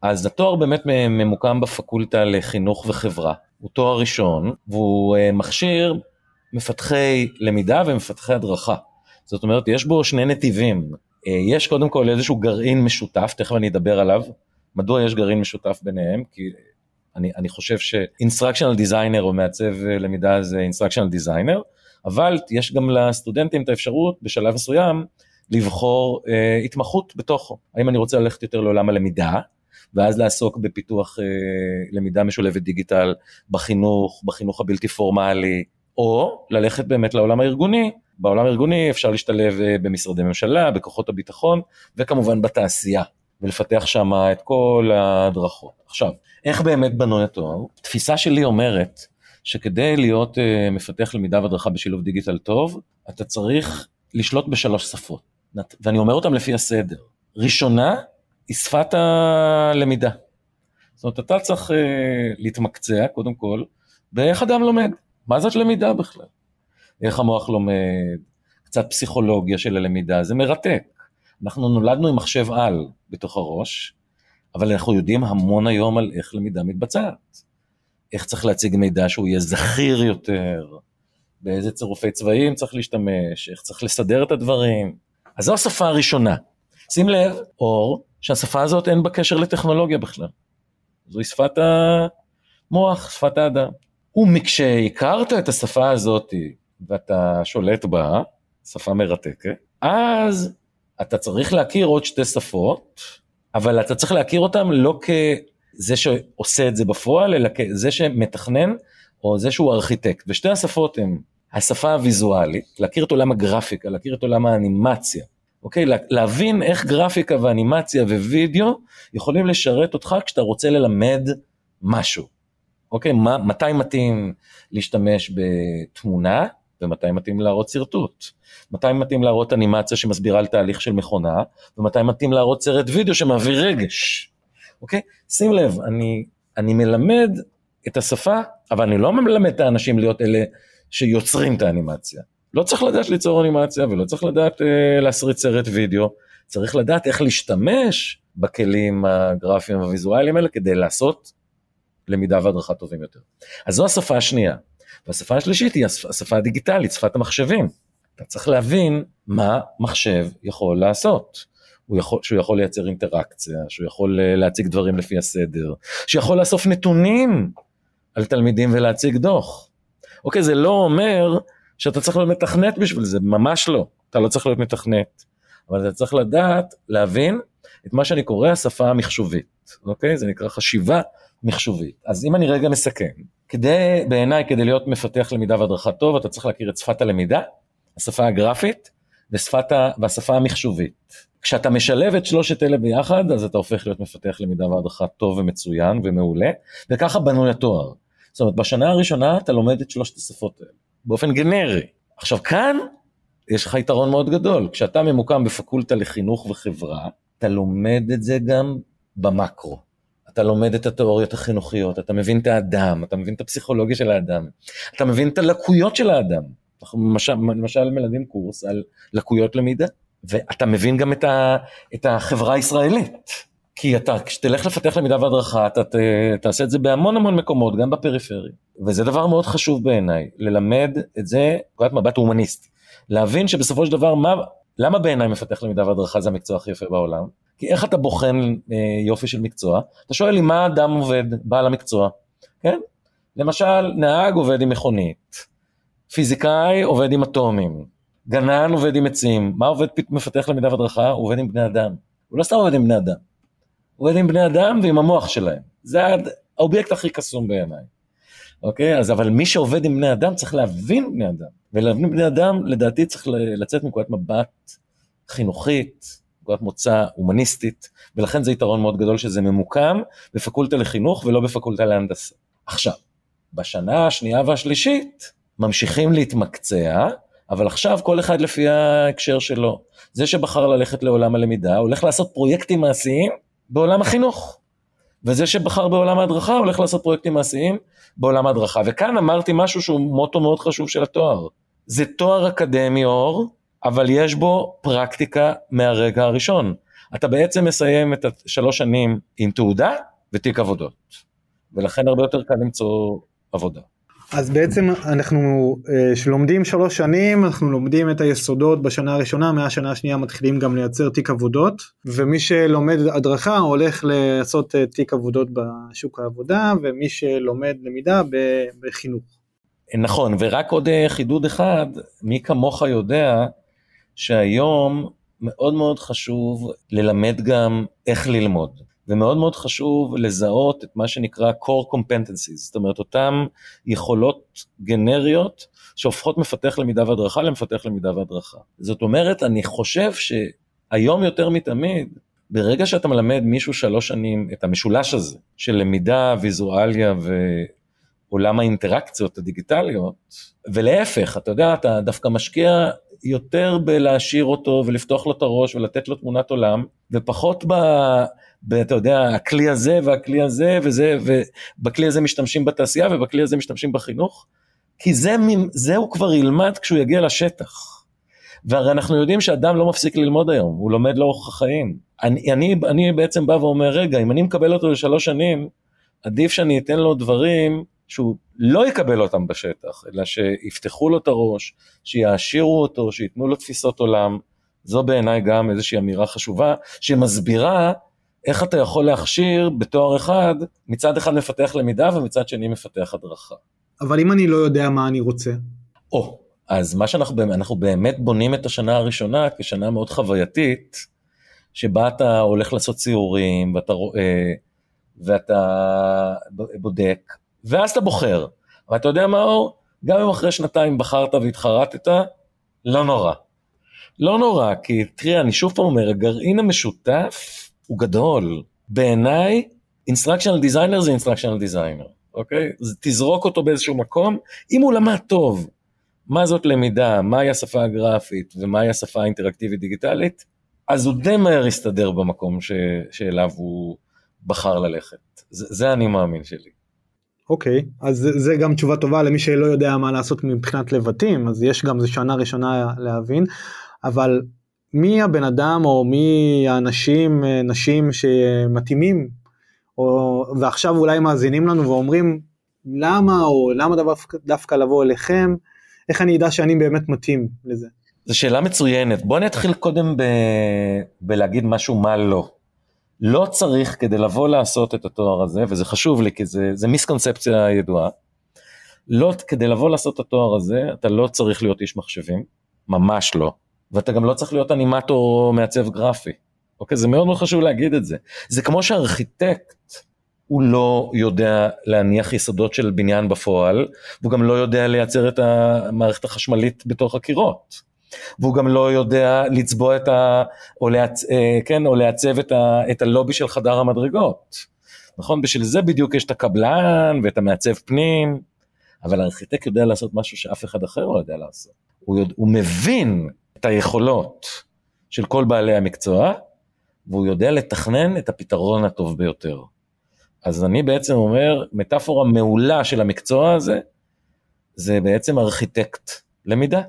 אז התואר באמת ממוקם בפקולטה לחינוך וחברה. הוא תואר ראשון, והוא אה, מכשיר מפתחי למידה ומפתחי הדרכה. זאת אומרת, יש בו שני נתיבים. אה, יש קודם כל איזשהו גרעין משותף, תכף אני אדבר עליו. מדוע יש גרעין משותף ביניהם? כי אני, אני חושב ש-instructional designer או מעצב למידה זה instructional designer, אבל יש גם לסטודנטים את האפשרות בשלב מסוים לבחור אה, התמחות בתוכו. האם אני רוצה ללכת יותר לעולם הלמידה, ואז לעסוק בפיתוח אה, למידה משולבת דיגיטל בחינוך, בחינוך הבלתי פורמלי, או ללכת באמת לעולם הארגוני. בעולם הארגוני אפשר להשתלב אה, במשרדי ממשלה, בכוחות הביטחון, וכמובן בתעשייה, ולפתח שם את כל ההדרכות. עכשיו, איך באמת בנוי התואר? תפיסה שלי אומרת שכדי להיות uh, מפתח למידה והדרכה בשילוב דיגיטל טוב, אתה צריך לשלוט בשלוש שפות, ואני אומר אותם לפי הסדר. ראשונה היא שפת הלמידה. זאת אומרת, אתה צריך uh, להתמקצע, קודם כל, באיך אדם לומד. מה זאת למידה בכלל? איך המוח לומד, קצת פסיכולוגיה של הלמידה, זה מרתק. אנחנו נולדנו עם מחשב על בתוך הראש, אבל אנחנו יודעים המון היום על איך למידה מתבצעת. איך צריך להציג מידע שהוא יהיה זכיר יותר, באיזה צירופי צבעים צריך להשתמש, איך צריך לסדר את הדברים. אז זו השפה הראשונה. שים לב, אור, שהשפה הזאת אין בה קשר לטכנולוגיה בכלל. זוהי שפת המוח, שפת האדם. ומכשהכרת את השפה הזאת ואתה שולט בה, שפה מרתקת, אז אתה צריך להכיר עוד שתי שפות, אבל אתה צריך להכיר אותן לא כזה שעושה את זה בפועל, אלא כזה שמתכנן, או זה שהוא ארכיטקט. ושתי השפות הן השפה הוויזואלית, להכיר את עולם הגרפיקה, להכיר את עולם האנימציה. אוקיי? להבין איך גרפיקה ואנימציה ווידאו יכולים לשרת אותך כשאתה רוצה ללמד משהו. אוקיי? מה, מתי מתאים להשתמש בתמונה ומתי מתאים להראות שרטוט. מתי מתאים להראות אנימציה שמסבירה על תהליך של מכונה, ומתי מתאים להראות סרט וידאו שמעביר רגש. אוקיי? שים לב, אני, אני מלמד את השפה, אבל אני לא מלמד את האנשים להיות אלה שיוצרים את האנימציה. לא צריך לדעת ליצור אנימציה ולא צריך לדעת אה, להסריט סרט וידאו, צריך לדעת איך להשתמש בכלים הגרפיים והוויזואליים האלה כדי לעשות למידה והדרכה טובים יותר. אז זו השפה השנייה. והשפה השלישית היא השפה הדיגיטלית, שפת המחשבים. אתה צריך להבין מה מחשב יכול לעשות. הוא יכול, שהוא יכול לייצר אינטראקציה, שהוא יכול אה, להציג דברים לפי הסדר, שיכול לאסוף נתונים על תלמידים ולהציג דוח. אוקיי, זה לא אומר שאתה צריך להיות מתכנת בשביל זה, ממש לא. אתה לא צריך להיות מתכנת, אבל אתה צריך לדעת, להבין את מה שאני קורא השפה המחשובית, אוקיי? זה נקרא חשיבה מחשובית. אז אם אני רגע מסכם, כדי, בעיניי, כדי להיות מפתח למידה והדרכה טוב, אתה צריך להכיר את שפת הלמידה, השפה הגרפית ושפת ה... והשפה המחשובית. כשאתה משלב את שלושת אלה ביחד, אז אתה הופך להיות מפתח למידה והדרכה טוב ומצוין ומעולה, וככה בנוי התואר. זאת אומרת, בשנה הראשונה אתה לומד את שלושת השפות האלה, באופן גנרי. עכשיו כאן, יש לך יתרון מאוד גדול, כשאתה ממוקם בפקולטה לחינוך וחברה, אתה לומד את זה גם במקרו. אתה לומד את התיאוריות החינוכיות, אתה מבין את האדם, אתה מבין את הפסיכולוגיה של האדם, אתה מבין את הלקויות של האדם. אנחנו למשל, למשל מלמדים קורס על לקויות למידה, ואתה מבין גם את, ה, את החברה הישראלית. כי אתה, כשתלך לפתח למידה והדרכה, אתה ת, תעשה את זה בהמון המון מקומות, גם בפריפריה. וזה דבר מאוד חשוב בעיניי, ללמד את זה, נקודת מבט הומניסטי. להבין שבסופו של דבר, מה, למה בעיניי מפתח למידה והדרכה זה המקצוע הכי יפה בעולם? כי איך אתה בוחן אה, יופי של מקצוע? אתה שואל לי מה אדם עובד, בעל המקצוע, כן? למשל, נהג עובד עם מכונית, פיזיקאי עובד עם אטומים, גנן עובד עם עצים, מה עובד מפתח למידה והדרכה? הוא עובד עם בני אדם. הוא לא סתם עובד עם בני אדם, עובד עם בני אדם ועם המוח שלהם. זה האובייקט הכי קסום בעיניי. אוקיי? אז אבל מי שעובד עם בני אדם צריך להבין בני אדם. ולהבין בני אדם, לדעתי צריך לצאת מנקודת מבט חינוכית, נקודת מוצא הומניסטית, ולכן זה יתרון מאוד גדול שזה ממוקם בפקולטה לחינוך ולא בפקולטה להנדסה. עכשיו, בשנה השנייה והשלישית ממשיכים להתמקצע, אבל עכשיו כל אחד לפי ההקשר שלו. זה שבחר ללכת לעולם הלמידה הולך לעשות פרויקטים מעשיים בעולם החינוך. וזה שבחר בעולם ההדרכה הולך לעשות פרויקטים מעשיים בעולם ההדרכה. וכאן אמרתי משהו שהוא מוטו מאוד חשוב של התואר. זה תואר אקדמי אור, אבל יש בו פרקטיקה מהרגע הראשון. אתה בעצם מסיים את השלוש שנים עם תעודה ותיק עבודות, ולכן הרבה יותר קל למצוא עבודה. אז בעצם אנחנו אה, שלומדים שלוש שנים אנחנו לומדים את היסודות בשנה הראשונה מהשנה השנייה מתחילים גם לייצר תיק עבודות ומי שלומד הדרכה הולך לעשות אה, תיק עבודות בשוק העבודה ומי שלומד למידה בחינוך. נכון ורק עוד אה, חידוד אחד מי כמוך יודע שהיום מאוד מאוד חשוב ללמד גם איך ללמוד. ומאוד מאוד חשוב לזהות את מה שנקרא core competencies, זאת אומרת אותן יכולות גנריות שהופכות מפתח למידה והדרכה למפתח למידה והדרכה. זאת אומרת, אני חושב שהיום יותר מתמיד, ברגע שאתה מלמד מישהו שלוש שנים את המשולש הזה של למידה, ויזואליה ועולם האינטראקציות הדיגיטליות, ולהפך, אתה יודע, אתה דווקא משקיע יותר בלהשאיר אותו ולפתוח לו את הראש ולתת לו תמונת עולם, ופחות ב... ואתה יודע, הכלי הזה והכלי הזה וזה, ובכלי הזה משתמשים בתעשייה ובכלי הזה משתמשים בחינוך, כי זה, זה הוא כבר ילמד כשהוא יגיע לשטח. והרי אנחנו יודעים שאדם לא מפסיק ללמוד היום, הוא לומד לאורך החיים. אני, אני, אני בעצם בא ואומר, רגע, אם אני מקבל אותו לשלוש שנים, עדיף שאני אתן לו דברים שהוא לא יקבל אותם בשטח, אלא שיפתחו לו את הראש, שיעשירו אותו, שייתנו לו תפיסות עולם. זו בעיניי גם איזושהי אמירה חשובה, שמסבירה איך אתה יכול להכשיר בתואר אחד, מצד אחד מפתח למידה ומצד שני מפתח הדרכה. אבל אם אני לא יודע מה אני רוצה? או, אז מה שאנחנו אנחנו באמת בונים את השנה הראשונה כשנה מאוד חווייתית, שבה אתה הולך לעשות ציורים ואתה רואה ואתה בודק, ואז אתה בוחר. ואתה יודע מה אור? גם אם אחרי שנתיים בחרת והתחרטת, לא נורא. לא נורא, כי תראה, אני שוב פעם אומר, הגרעין המשותף הוא גדול. בעיניי, instructional designer זה instructional designer, אוקיי? תזרוק אותו באיזשהו מקום, אם הוא למד טוב מה זאת למידה, מהי השפה הגרפית ומהי השפה האינטראקטיבית דיגיטלית, אז הוא די מהר יסתדר במקום ש, שאליו הוא בחר ללכת. זה, זה אני מאמין שלי. אוקיי, okay, אז זה, זה גם תשובה טובה למי שלא יודע מה לעשות מבחינת לבטים, אז יש גם, זו שנה ראשונה להבין, אבל מי הבן אדם או מי האנשים, אה, נשים שמתאימים, או, ועכשיו אולי מאזינים לנו ואומרים למה או למה דווקא, דווקא לבוא אליכם, איך אני אדע שאני באמת מתאים לזה? זו שאלה מצוינת. בוא נתחיל קודם ב... בלהגיד משהו מה לא. לא צריך כדי לבוא לעשות את התואר הזה, וזה חשוב לי כי זה, זה מיסקונספציה ידועה, לא כדי לבוא לעשות את התואר הזה, אתה לא צריך להיות איש מחשבים, ממש לא. ואתה גם לא צריך להיות אנימטור או מעצב גרפי. אוקיי? זה מאוד מאוד חשוב להגיד את זה. זה כמו שארכיטקט הוא לא יודע להניח יסודות של בניין בפועל, והוא גם לא יודע לייצר את המערכת החשמלית בתוך הקירות. והוא גם לא יודע לצבוע את ה... או, לעצ... אה, כן, או לעצב את, ה... את הלובי של חדר המדרגות. נכון? בשביל זה בדיוק יש את הקבלן ואת המעצב פנים, אבל הארכיטקט יודע לעשות משהו שאף אחד אחר לא יודע לעשות. הוא, יודע... הוא מבין היכולות של כל בעלי המקצוע, והוא יודע לתכנן את הפתרון הטוב ביותר. אז אני בעצם אומר, מטאפורה מעולה של המקצוע הזה, זה בעצם ארכיטקט למידה.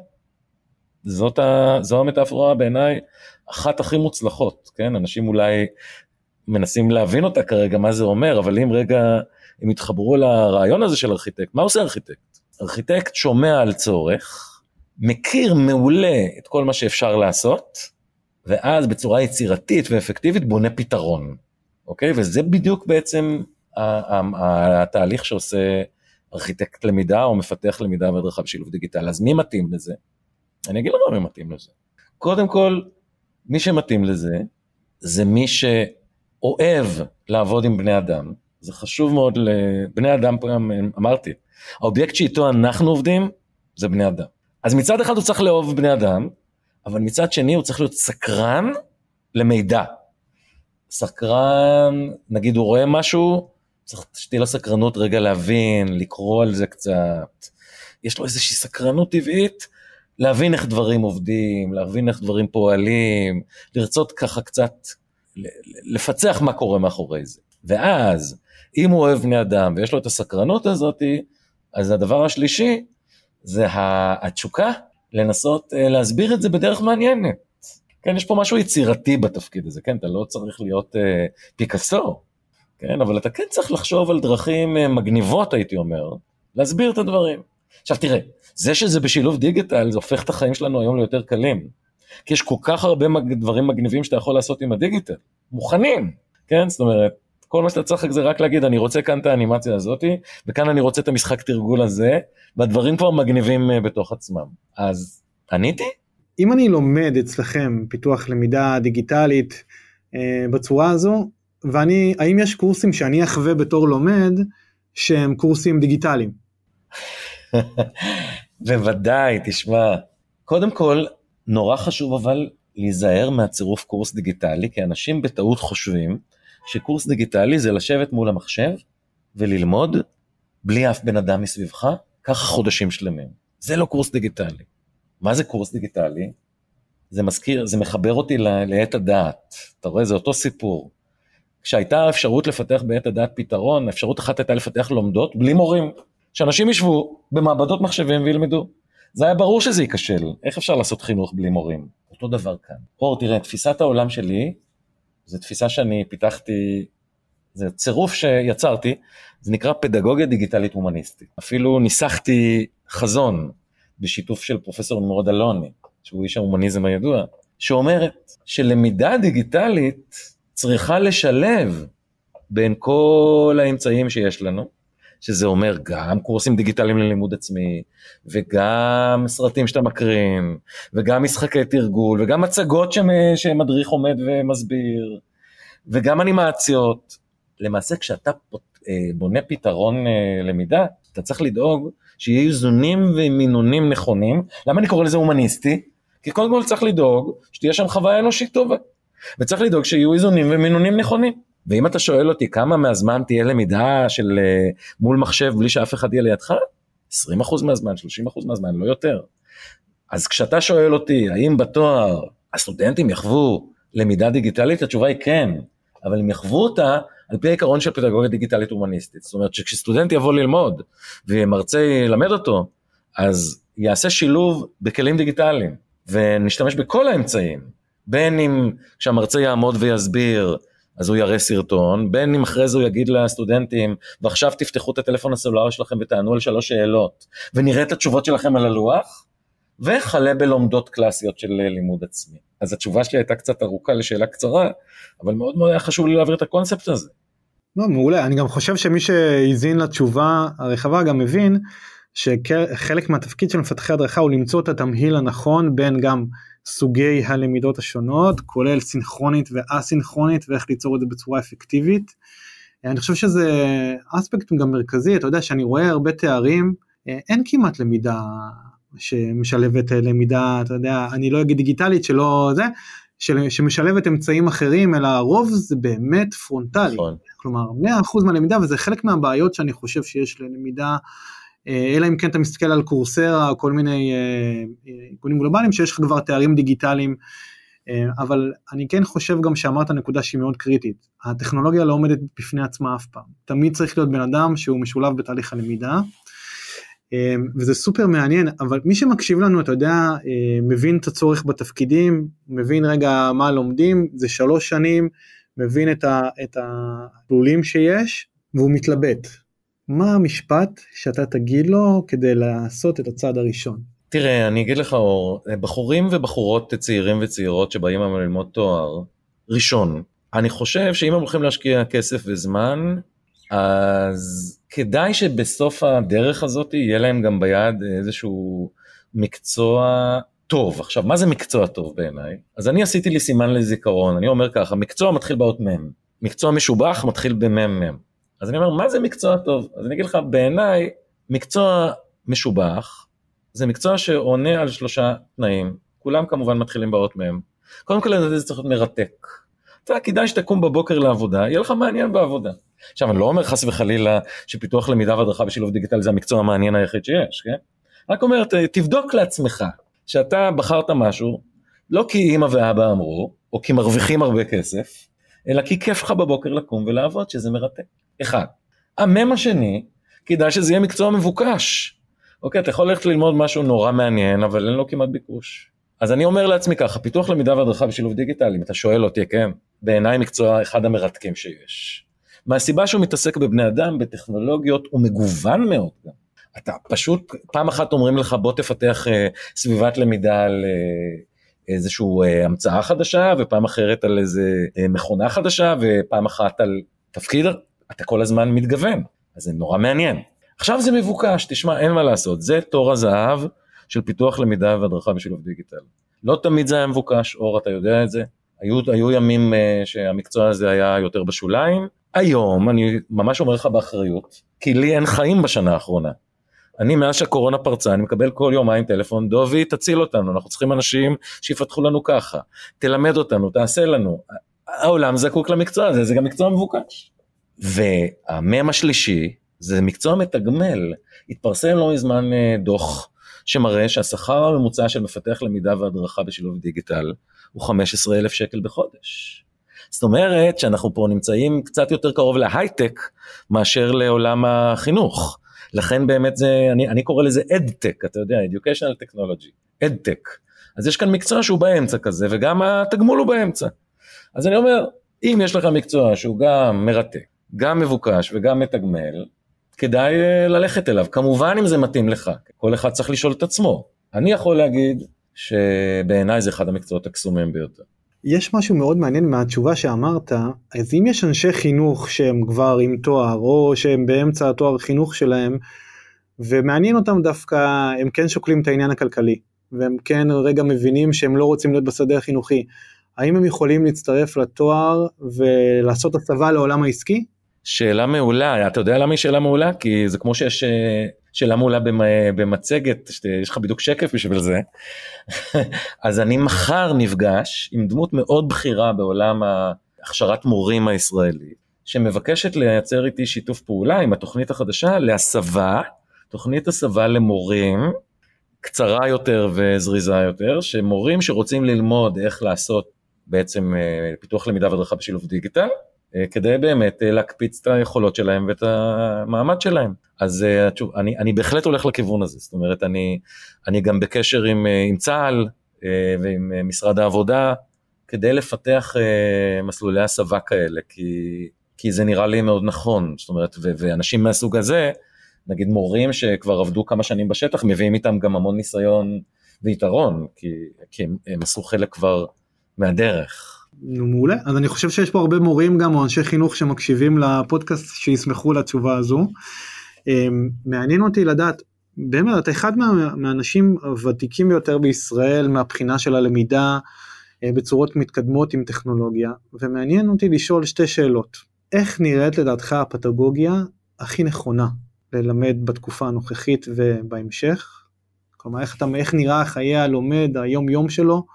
זאת ה, זו המטאפורה בעיניי אחת הכי מוצלחות, כן? אנשים אולי מנסים להבין אותה כרגע, מה זה אומר, אבל אם רגע הם יתחברו לרעיון הזה של ארכיטקט, מה עושה ארכיטקט? ארכיטקט שומע על צורך, מכיר מעולה את כל מה שאפשר לעשות, ואז בצורה יצירתית ואפקטיבית בונה פתרון, אוקיי? וזה בדיוק בעצם התהליך שעושה ארכיטקט למידה או מפתח למידה והדרכה בשילוב דיגיטל. אז מי מתאים לזה? אני אגיד לך מי מתאים לזה. קודם כל, מי שמתאים לזה, זה מי שאוהב לעבוד עם בני אדם. זה חשוב מאוד לבני אדם, פעם אמרתי, האובייקט שאיתו אנחנו עובדים זה בני אדם. אז מצד אחד הוא צריך לאהוב בני אדם, אבל מצד שני הוא צריך להיות סקרן למידע. סקרן, נגיד הוא רואה משהו, צריך שתהיה לו סקרנות רגע להבין, לקרוא על זה קצת. יש לו איזושהי סקרנות טבעית להבין איך דברים עובדים, להבין איך דברים פועלים, לרצות ככה קצת לפצח מה קורה מאחורי זה. ואז, אם הוא אוהב בני אדם ויש לו את הסקרנות הזאתי, אז הדבר השלישי זה התשוקה לנסות אה, להסביר את זה בדרך מעניינת. כן, יש פה משהו יצירתי בתפקיד הזה, כן, אתה לא צריך להיות אה, פיקאסו, כן, אבל אתה כן צריך לחשוב על דרכים אה, מגניבות, הייתי אומר, להסביר את הדברים. עכשיו תראה, זה שזה בשילוב דיגיטל, זה הופך את החיים שלנו היום ליותר קלים. כי יש כל כך הרבה דברים מגניבים שאתה יכול לעשות עם הדיגיטל, מוכנים, כן? זאת אומרת, כל מה שאתה צריך זה רק להגיד, אני רוצה כאן את האנימציה הזאתי, וכאן אני רוצה את המשחק תרגול הזה, והדברים כבר מגניבים אה, בתוך עצמם. אז עניתי? אם אני לומד אצלכם פיתוח למידה דיגיטלית אה, בצורה הזו, ואני, האם יש קורסים שאני אחווה בתור לומד שהם קורסים דיגיטליים? בוודאי, תשמע. קודם כל, נורא חשוב אבל להיזהר מהצירוף קורס דיגיטלי, כי אנשים בטעות חושבים שקורס דיגיטלי זה לשבת מול המחשב וללמוד בלי אף בן אדם מסביבך, ככה חודשים שלמים. זה לא קורס דיגיטלי. מה זה קורס דיגיטלי? זה מזכיר, זה מחבר אותי לעת הדעת. אתה רואה, זה אותו סיפור. כשהייתה אפשרות לפתח בעת הדעת פתרון, אפשרות אחת הייתה לפתח לומדות בלי מורים. שאנשים ישבו במעבדות מחשבים וילמדו. זה היה ברור שזה ייכשל, איך אפשר לעשות חינוך בלי מורים? אותו דבר כאן. אור, תראה, תפיסת העולם שלי, זו תפיסה שאני פיתחתי, זה צירוף שיצרתי, זה נקרא פדגוגיה דיגיטלית הומניסטית. אפילו ניסחתי חזון בשיתוף של פרופסור נמרוד אלוני, שהוא איש ההומניזם הידוע, שאומרת שלמידה דיגיטלית צריכה לשלב בין כל האמצעים שיש לנו, שזה אומר גם קורסים דיגיטליים ללימוד עצמי, וגם סרטים שאתה מקרין, וגם משחקי תרגול, וגם מצגות שמדריך עומד ומסביר, וגם אנימציות. למעשה כשאתה אה, בונה פתרון אה, למידה, אתה צריך לדאוג שיהיו איזונים ומינונים נכונים. למה אני קורא לזה הומניסטי? כי קודם כל צריך לדאוג שתהיה שם חוויה אנושית טובה. וצריך לדאוג שיהיו איזונים ומינונים נכונים. ואם אתה שואל אותי כמה מהזמן תהיה למידה של אה, מול מחשב בלי שאף אחד יהיה לידך, 20% מהזמן, 30% מהזמן, לא יותר. אז כשאתה שואל אותי האם בתואר הסטודנטים יחוו למידה דיגיטלית, התשובה היא כן, אבל הם יחוו אותה על פי העיקרון של פדגוגיה דיגיטלית הומניסטית. זאת אומרת שכשסטודנט יבוא ללמוד ומרצה ילמד אותו, אז יעשה שילוב בכלים דיגיטליים, ונשתמש בכל האמצעים, בין אם כשהמרצה יעמוד ויסביר אז הוא יראה סרטון, בין אם אחרי זה הוא יגיד לסטודנטים, ועכשיו תפתחו את הטלפון הסלולרי שלכם ותענו על שלוש שאלות, ונראה את התשובות שלכם על הלוח, וכלה בלומדות קלאסיות של לימוד עצמי. אז התשובה שלי הייתה קצת ארוכה לשאלה קצרה, אבל מאוד מאוד היה חשוב לי להעביר את הקונספט הזה. לא, מעולה, אני גם חושב שמי שהאזין לתשובה הרחבה גם מבין שחלק מהתפקיד של מפתחי הדרכה הוא למצוא את התמהיל הנכון בין גם סוגי הלמידות השונות כולל סינכרונית ואסינכרונית ואיך ליצור את זה בצורה אפקטיבית. אני חושב שזה אספקט גם מרכזי אתה יודע שאני רואה הרבה תארים אין כמעט למידה שמשלבת למידה אתה יודע אני לא אגיד דיגיטלית שלא זה שמשלבת אמצעים אחרים אלא הרוב זה באמת פרונטלי נכון. כלומר 100% מהלמידה וזה חלק מהבעיות שאני חושב שיש ללמידה אה, אלא אם כן אתה מסתכל על קורסרה או כל מיני ארגונים אה, גלובליים שיש לך כבר תארים דיגיטליים, אה, אבל אני כן חושב גם שאמרת נקודה שהיא מאוד קריטית, הטכנולוגיה לא עומדת בפני עצמה אף פעם, תמיד צריך להיות בן אדם שהוא משולב בתהליך הלמידה, וזה סופר מעניין, אבל מי שמקשיב לנו, אתה יודע, מבין את הצורך בתפקידים, מבין רגע מה לומדים, זה שלוש שנים, מבין את הפעולים שיש, והוא מתלבט, מה המשפט שאתה תגיד לו כדי לעשות את הצעד הראשון? תראה, אני אגיד לך אור, בחורים ובחורות צעירים וצעירות שבאים היום ללמוד תואר, ראשון, אני חושב שאם הם הולכים להשקיע כסף וזמן, אז כדאי שבסוף הדרך הזאת יהיה להם גם ביד איזשהו מקצוע טוב. עכשיו, מה זה מקצוע טוב בעיניי? אז אני עשיתי לי סימן לזיכרון, אני אומר ככה, מקצוע מתחיל באות מ', מקצוע משובח מתחיל במ"מ. אז אני אומר, מה זה מקצוע טוב? אז אני אגיד לך, בעיניי, מקצוע משובח, זה מקצוע שעונה על שלושה תנאים, כולם כמובן מתחילים באות מהם. קודם כל, זה צריך להיות מרתק. אתה יודע, כדאי שתקום בבוקר לעבודה, יהיה לך מעניין בעבודה. עכשיו, אני לא אומר חס וחלילה שפיתוח למידה והדרכה בשילוב דיגיטל זה המקצוע המעניין היחיד שיש, כן? רק אומר, תבדוק לעצמך שאתה בחרת משהו, לא כי אמא ואבא אמרו, או כי מרוויחים הרבה כסף, אלא כי כיף לך בבוקר לקום ולעבוד, שזה מרתק. אחד. המם השני, כדאי שזה יהיה מקצוע מבוקש. אוקיי, אתה יכול ללכת ללמוד משהו נורא מעניין, אבל אין לו כמעט ביקוש. אז אני אומר לעצמי ככה, פיתוח למידה והדרכה בשילוב דיגיטלי, אם אתה שואל אותי, כן, בעיניי מקצוע אחד המרתקים שיש. מהסיבה שהוא מתעסק בבני אדם, בטכנולוגיות, הוא מגוון מאוד גם. אתה פשוט, פעם אחת אומרים לך בוא תפתח אה, סביבת למידה על אה, איזושהי אה, המצאה חדשה, ופעם אחרת על איזה אה, מכונה חדשה, ופעם אחת על תפקיד, אתה כל הזמן מתגוון, אז זה נורא מעניין. עכשיו זה מבוקש, תשמע, אין מה לעשות, זה תור הזהב של פיתוח למידה והדרכה בשילוב דיגיטל. לא תמיד זה היה מבוקש, אור, אתה יודע את זה. היו, היו ימים uh, שהמקצוע הזה היה יותר בשוליים. היום, אני ממש אומר לך באחריות, כי לי אין חיים בשנה האחרונה. אני מאז שהקורונה פרצה, אני מקבל כל יומיים טלפון, דובי תציל אותנו, אנחנו צריכים אנשים שיפתחו לנו ככה, תלמד אותנו, תעשה לנו. העולם זקוק למקצוע הזה, זה גם מקצוע מבוקש. והמם השלישי, זה מקצוע מתגמל. התפרסם לא מזמן אה, דוח שמראה שהשכר הממוצע של מפתח למידה והדרכה בשילוב דיגיטל הוא 15 אלף שקל בחודש. זאת אומרת שאנחנו פה נמצאים קצת יותר קרוב להייטק מאשר לעולם החינוך. לכן באמת זה, אני, אני קורא לזה אדטק, אתה יודע, educational technology, אדטק. אז יש כאן מקצוע שהוא באמצע כזה, וגם התגמול הוא באמצע. אז אני אומר, אם יש לך מקצוע שהוא גם מרתק, גם מבוקש וגם מתגמל, כדאי אה, ללכת אליו. כמובן אם זה מתאים לך, כל אחד צריך לשאול את עצמו. אני יכול להגיד שבעיניי זה אחד המקצועות הקסומים ביותר. יש משהו מאוד מעניין מהתשובה שאמרת, אז אם יש אנשי חינוך שהם כבר עם תואר, או שהם באמצע התואר חינוך שלהם, ומעניין אותם דווקא, הם כן שוקלים את העניין הכלכלי, והם כן רגע מבינים שהם לא רוצים להיות בשדה החינוכי, האם הם יכולים להצטרף לתואר ולעשות הסבה לעולם העסקי? שאלה מעולה, אתה יודע למה היא שאלה מעולה? כי זה כמו שיש אה, שאלה מעולה במצגת, יש לך בדיוק שקף בשביל זה. אז אני מחר נפגש עם דמות מאוד בכירה בעולם הכשרת מורים הישראלי, שמבקשת לייצר איתי שיתוף פעולה עם התוכנית החדשה להסבה, תוכנית הסבה למורים, קצרה יותר וזריזה יותר, שמורים שרוצים ללמוד איך לעשות בעצם אה, פיתוח למידה והדרכה בשילוב דיגיטל, אה, כדי באמת אה, להקפיץ את היכולות שלהם ואת המעמד שלהם. אז שוב, אני, אני בהחלט הולך לכיוון הזה, זאת אומרת, אני, אני גם בקשר עם, עם צה"ל ועם משרד העבודה, כדי לפתח מסלולי הסבה כאלה, כי, כי זה נראה לי מאוד נכון, זאת אומרת, ו, ואנשים מהסוג הזה, נגיד מורים שכבר עבדו כמה שנים בשטח, מביאים איתם גם המון ניסיון ויתרון, כי, כי הם, הם עשו חלק כבר מהדרך. נו מעולה. אז אני חושב שיש פה הרבה מורים גם או אנשי חינוך שמקשיבים לפודקאסט שישמחו לתשובה הזו. אמ, מעניין אותי לדעת באמת אתה אחד מה, מהאנשים הוותיקים ביותר בישראל מהבחינה של הלמידה אה, בצורות מתקדמות עם טכנולוגיה ומעניין אותי לשאול שתי שאלות. איך נראית לדעתך הפדגוגיה הכי נכונה ללמד בתקופה הנוכחית ובהמשך? כלומר איך, אתה, איך נראה חיי הלומד היום יום שלו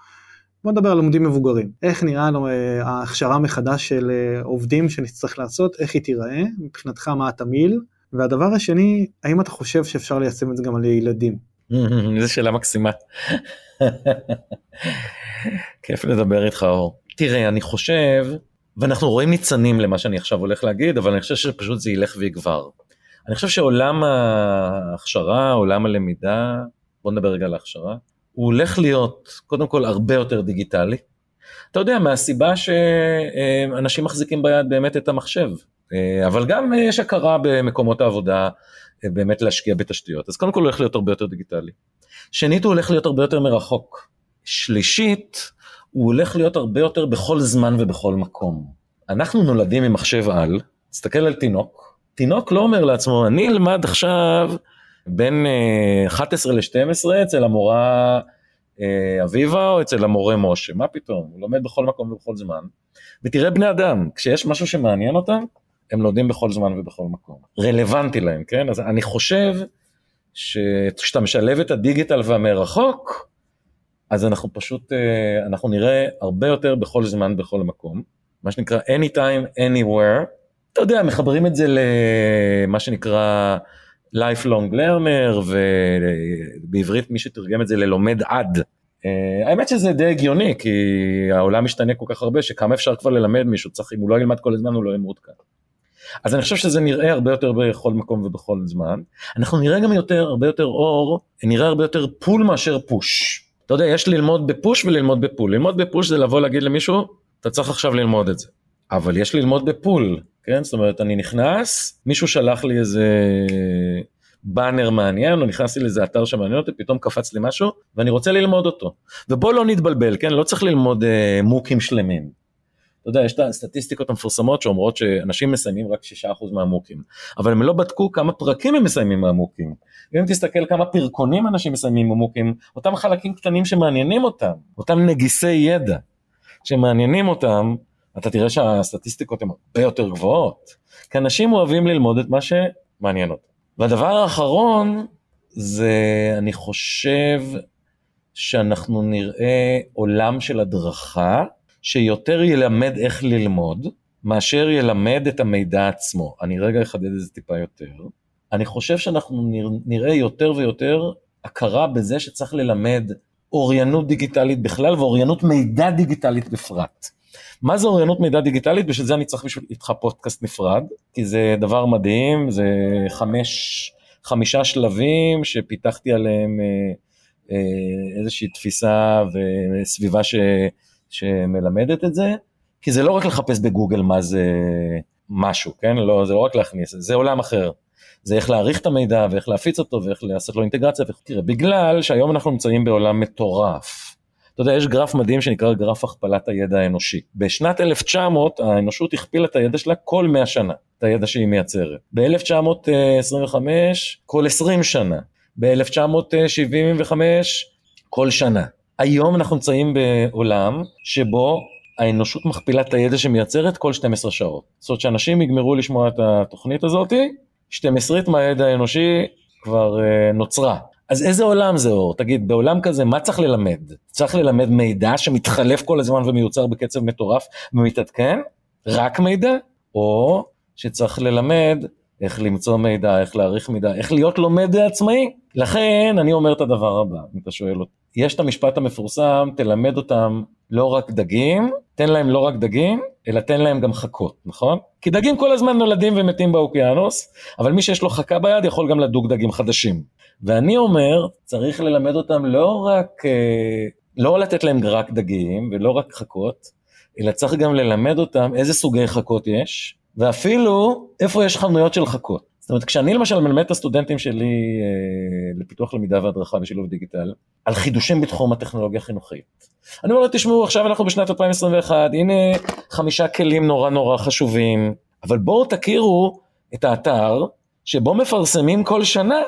בוא נדבר על לומדים מבוגרים. איך נראה לו אה, ההכשרה מחדש של אה, עובדים שנצטרך לעשות, איך היא תיראה, מבחינתך מה התמהיל, והדבר השני, האם אתה חושב שאפשר ליישם את זה גם על ילדים? זו שאלה מקסימה. כיף לדבר איתך אור. תראה, אני חושב, ואנחנו רואים ניצנים למה שאני עכשיו הולך להגיד, אבל אני חושב שפשוט זה ילך ויגבר. אני חושב שעולם ההכשרה, עולם הלמידה, בוא נדבר רגע על ההכשרה, הוא הולך להיות קודם כל הרבה יותר דיגיטלי. אתה יודע, מהסיבה שאנשים מחזיקים ביד באמת את המחשב, אבל גם יש הכרה במקומות העבודה באמת להשקיע בתשתיות, אז קודם כל הוא הולך להיות הרבה יותר דיגיטלי. שנית, הוא הולך להיות הרבה יותר מרחוק. שלישית, הוא הולך להיות הרבה יותר בכל זמן ובכל מקום. אנחנו נולדים עם מחשב על, תסתכל על תינוק, תינוק לא אומר לעצמו, אני אלמד עכשיו בין 11 אה, ל-12 אצל המורה אה, אביבה או אצל המורה משה, מה פתאום, הוא לומד בכל מקום ובכל זמן. ותראה בני אדם, כשיש משהו שמעניין אותם, הם לומדים בכל זמן ובכל מקום. רלוונטי להם, כן? אז אני חושב שכשאתה משלב את הדיגיטל והמרחוק, אז אנחנו פשוט, אה, אנחנו נראה הרבה יותר בכל זמן, בכל מקום. מה שנקרא anytime, anywhere. אתה יודע, מחברים את זה למה שנקרא lifelong learner ובעברית מי שתרגם את זה ללומד עד. Uh, האמת שזה די הגיוני כי העולם משתנה כל כך הרבה שכמה אפשר כבר ללמד מישהו צריך אם הוא לא ילמד כל הזמן הוא לא יהיה מעודכן. אז אני חושב שזה נראה הרבה יותר בכל מקום ובכל זמן. אנחנו נראה גם יותר הרבה יותר אור נראה הרבה יותר פול מאשר פוש. אתה יודע יש ללמוד בפוש וללמוד בפול ללמוד בפוש זה לבוא להגיד למישהו אתה צריך עכשיו ללמוד את זה. אבל יש ללמוד בפול כן? זאת אומרת, אני נכנס, מישהו שלח לי איזה באנר מעניין, או נכנסתי לאיזה אתר שמעניין אותי, פתאום קפץ לי משהו, ואני רוצה ללמוד אותו. ובוא לא נתבלבל, כן? לא צריך ללמוד אה, מוקים שלמים. אתה יודע, יש את הסטטיסטיקות המפורסמות שאומרות שאנשים מסיימים רק 6% מהמוקים, אבל הם לא בדקו כמה פרקים הם מסיימים מהמוקים. אם תסתכל כמה פרקונים אנשים מסיימים ממוקים, אותם חלקים קטנים שמעניינים אותם, אותם נגיסי ידע שמעניינים אותם, אתה תראה שהסטטיסטיקות הן הרבה יותר גבוהות. כי אנשים אוהבים ללמוד את מה שמעניין אותם. והדבר האחרון זה, אני חושב שאנחנו נראה עולם של הדרכה, שיותר ילמד איך ללמוד, מאשר ילמד את המידע עצמו. אני רגע אחדד את זה טיפה יותר. אני חושב שאנחנו נראה יותר ויותר הכרה בזה שצריך ללמד אוריינות דיגיטלית בכלל ואוריינות מידע דיגיטלית בפרט. מה זה אוריינות מידע דיגיטלית? בשביל זה אני צריך בשביל איתך פודקאסט נפרד, כי זה דבר מדהים, זה חמש, חמישה שלבים שפיתחתי עליהם אה, אה, איזושהי תפיסה וסביבה ש, שמלמדת את זה, כי זה לא רק לחפש בגוגל מה זה משהו, כן? לא, זה לא רק להכניס, זה עולם אחר. זה איך להעריך את המידע ואיך להפיץ אותו ואיך לעשות לו אינטגרציה. תראה, בגלל שהיום אנחנו נמצאים בעולם מטורף. אתה יודע, יש גרף מדהים שנקרא גרף הכפלת הידע האנושי. בשנת 1900 האנושות הכפילה את הידע שלה כל 100 שנה, את הידע שהיא מייצרת. ב-1925 כל 20 שנה. ב-1975 כל שנה. היום אנחנו נמצאים בעולם שבו האנושות מכפילה את הידע שמייצרת כל 12 שעות. זאת אומרת שאנשים יגמרו לשמוע את התוכנית הזאתי, 12 מהידע האנושי כבר uh, נוצרה. אז איזה עולם זה אור? תגיד, בעולם כזה מה צריך ללמד? צריך ללמד מידע שמתחלף כל הזמן ומיוצר בקצב מטורף ומתעדכן? רק מידע? או שצריך ללמד איך למצוא מידע, איך להעריך מידע, איך להיות לומד עצמאי? לכן אני אומר את הדבר הבא, אם אתה שואל אותי. יש את המשפט המפורסם, תלמד אותם לא רק דגים, תן להם לא רק דגים, אלא תן להם גם חכות, נכון? כי דגים כל הזמן נולדים ומתים באוקיינוס, אבל מי שיש לו חכה ביד יכול גם לדוג דגים חדשים. ואני אומר, צריך ללמד אותם לא רק, אה, לא לתת להם רק דגים ולא רק חכות, אלא צריך גם ללמד אותם איזה סוגי חכות יש, ואפילו איפה יש חנויות של חכות. זאת אומרת, כשאני למשל מלמד את הסטודנטים שלי אה, לפיתוח למידה והדרכה ושילוב דיגיטל, על חידושים בתחום הטכנולוגיה החינוכית. אני אומר לו, תשמעו, עכשיו אנחנו בשנת 2021, הנה חמישה כלים נורא נורא חשובים, אבל בואו תכירו את האתר שבו מפרסמים כל שנה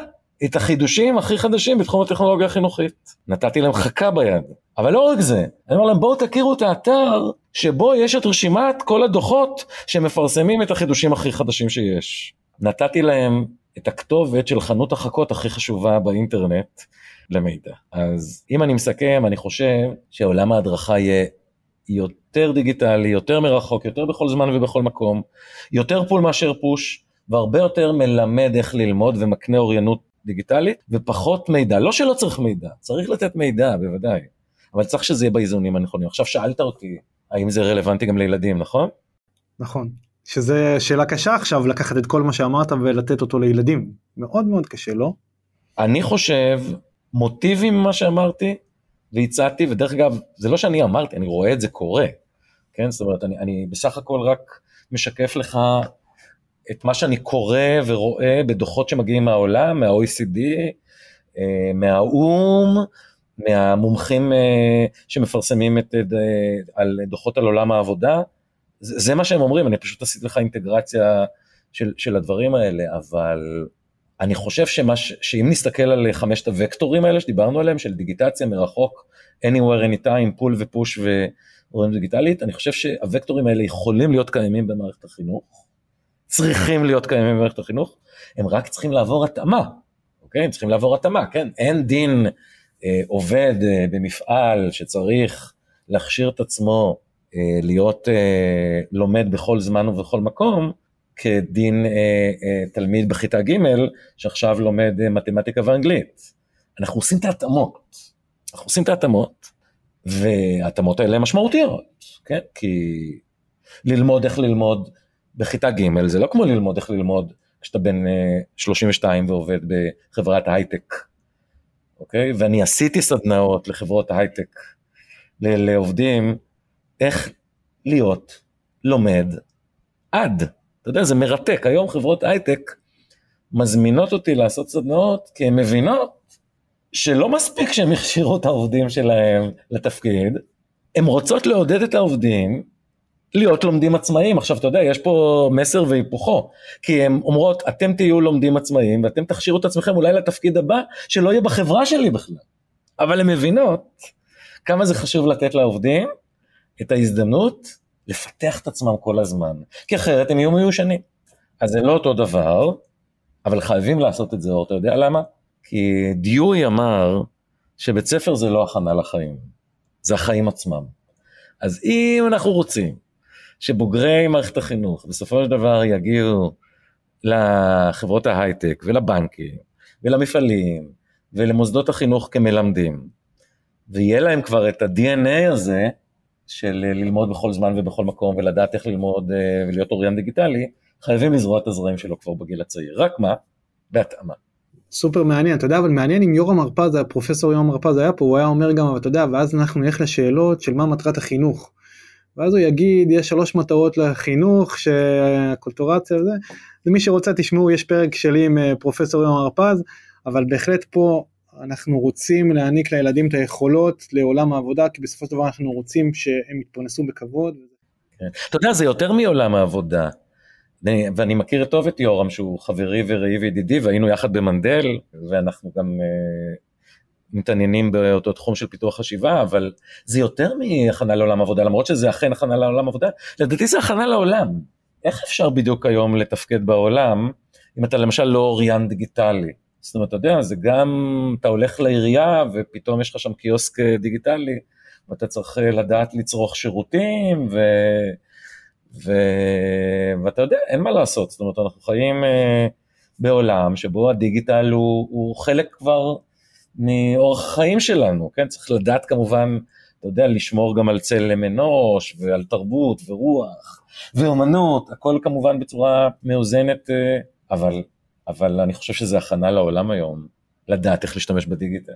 את החידושים הכי חדשים בתחום הטכנולוגיה החינוכית. נתתי להם חכה ביד. אבל לא רק זה, אני אומר להם בואו תכירו את האתר שבו יש את רשימת כל הדוחות שמפרסמים את החידושים הכי חדשים שיש. נתתי להם את הכתובת של חנות החכות הכי חשובה באינטרנט למידע. אז אם אני מסכם, אני חושב שעולם ההדרכה יהיה יותר דיגיטלי, יותר מרחוק, יותר בכל זמן ובכל מקום, יותר פול מאשר פוש, והרבה יותר מלמד איך ללמוד ומקנה אוריינות דיגיטלית, ופחות מידע. לא שלא צריך מידע, צריך לתת מידע, בוודאי, אבל צריך שזה יהיה באיזונים הנכונים. עכשיו שאלת אותי, האם זה רלוונטי גם לילדים, נכון? נכון. שזה שאלה קשה עכשיו לקחת את כל מה שאמרת ולתת אותו לילדים. מאוד מאוד קשה, לא? אני חושב, מוטיבים ממה שאמרתי, והצעתי, ודרך אגב, זה לא שאני אמרתי, אני רואה את זה קורה. כן, זאת אומרת, אני, אני בסך הכל רק משקף לך את מה שאני קורא ורואה בדוחות שמגיעים מהעולם, מה-OECD, אה, מהאו"ם, מהמומחים אה, שמפרסמים את, על דוחות על עולם העבודה. זה, מה שהם אומרים, אני פשוט עשיתי לך אינטגרציה של, של הדברים האלה, אבל אני חושב שמה, שאם נסתכל על חמשת הוקטורים האלה שדיברנו עליהם, של דיגיטציה מרחוק, anywhere, anytime, פול ופוש ואוריינות דיגיטלית, אני חושב שהוקטורים האלה יכולים להיות קיימים במערכת החינוך, צריכים להיות קיימים במערכת החינוך, הם רק צריכים לעבור התאמה, אוקיי? הם צריכים לעבור התאמה, כן? אין דין אה, עובד אה, במפעל שצריך להכשיר את עצמו אה, להיות אה, לומד בכל זמן ובכל מקום, כדין אה, תלמיד בכיתה ג' שעכשיו לומד מתמטיקה ואנגלית. אנחנו עושים את ההתאמות, אנחנו עושים את ההתאמות, וההתאמות האלה משמעותיות, כן? כי ללמוד איך ללמוד בכיתה ג' זה לא כמו ללמוד איך ללמוד כשאתה בן 32 ועובד בחברת הייטק, אוקיי? ואני עשיתי סדנאות לחברות הייטק, לעובדים איך להיות לומד עד. אתה יודע, זה מרתק. היום חברות הייטק, מזמינות אותי לעשות סדנאות כי הן מבינות שלא מספיק שהם הכשירו את העובדים שלהם לתפקיד, הן רוצות לעודד את העובדים להיות לומדים עצמאיים. עכשיו, אתה יודע, יש פה מסר והיפוכו, כי הן אומרות, אתם תהיו לומדים עצמאיים ואתם תכשירו את עצמכם אולי לתפקיד הבא, שלא יהיה בחברה שלי בכלל. אבל הן מבינות כמה זה חשוב לתת לעובדים את ההזדמנות לפתח את עצמם כל הזמן, כי אחרת הם יהיו מיושנים. אז זה לא אותו דבר, אבל חייבים לעשות את זה, אור, אתה יודע למה? כי דיואי אמר שבית ספר זה לא הכנה לחיים, זה החיים עצמם. אז אם אנחנו רוצים שבוגרי מערכת החינוך בסופו של דבר יגיעו לחברות ההייטק ולבנקים ולמפעלים ולמוסדות החינוך כמלמדים, ויהיה להם כבר את ה-DNA הזה של ללמוד בכל זמן ובכל מקום ולדעת איך ללמוד אה, ולהיות אוריין דיגיטלי, חייבים לזרוע את הזרעים שלו כבר בגיל הצעיר. רק מה? בהתאמה. סופר מעניין, אתה יודע, אבל מעניין אם יורם הרפז, הפרופסור יורם הרפז היה פה, הוא היה אומר גם, אתה יודע, ואז אנחנו נלך לשאלות של מה מטרת החינוך. ואז הוא יגיד, יש שלוש מטרות לחינוך, שהקולטורציה וזה, למי שרוצה תשמעו, יש פרק שלי עם אה, פרופסור יורם הרפז, אבל בהחלט פה אנחנו רוצים להעניק לילדים את היכולות לעולם העבודה, כי בסופו של דבר אנחנו רוצים שהם יתפרנסו בכבוד. כן. אתה יודע, זה יותר מעולם העבודה. ואני מכיר טוב את יורם שהוא חברי ורעי וידידי והיינו יחד במנדל ואנחנו גם uh, מתעניינים באותו תחום של פיתוח חשיבה אבל זה יותר מהכנה לעולם עבודה למרות שזה אכן הכנה לעולם עבודה. לדעתי זה הכנה לעולם. איך אפשר בדיוק היום לתפקד בעולם אם אתה למשל לא אוריין דיגיטלי? זאת אומרת אתה יודע זה גם אתה הולך לעירייה ופתאום יש לך שם קיוסק דיגיטלי ואתה צריך לדעת לצרוך שירותים ו... ו... ואתה יודע, אין מה לעשות, זאת אומרת, אנחנו חיים uh, בעולם שבו הדיגיטל הוא, הוא חלק כבר מאורח החיים שלנו, כן? צריך לדעת כמובן, אתה יודע, לשמור גם על צלם אנוש ועל תרבות ורוח ואומנות, הכל כמובן בצורה מאוזנת, uh, אבל, אבל אני חושב שזה הכנה לעולם היום, לדעת איך להשתמש בדיגיטל.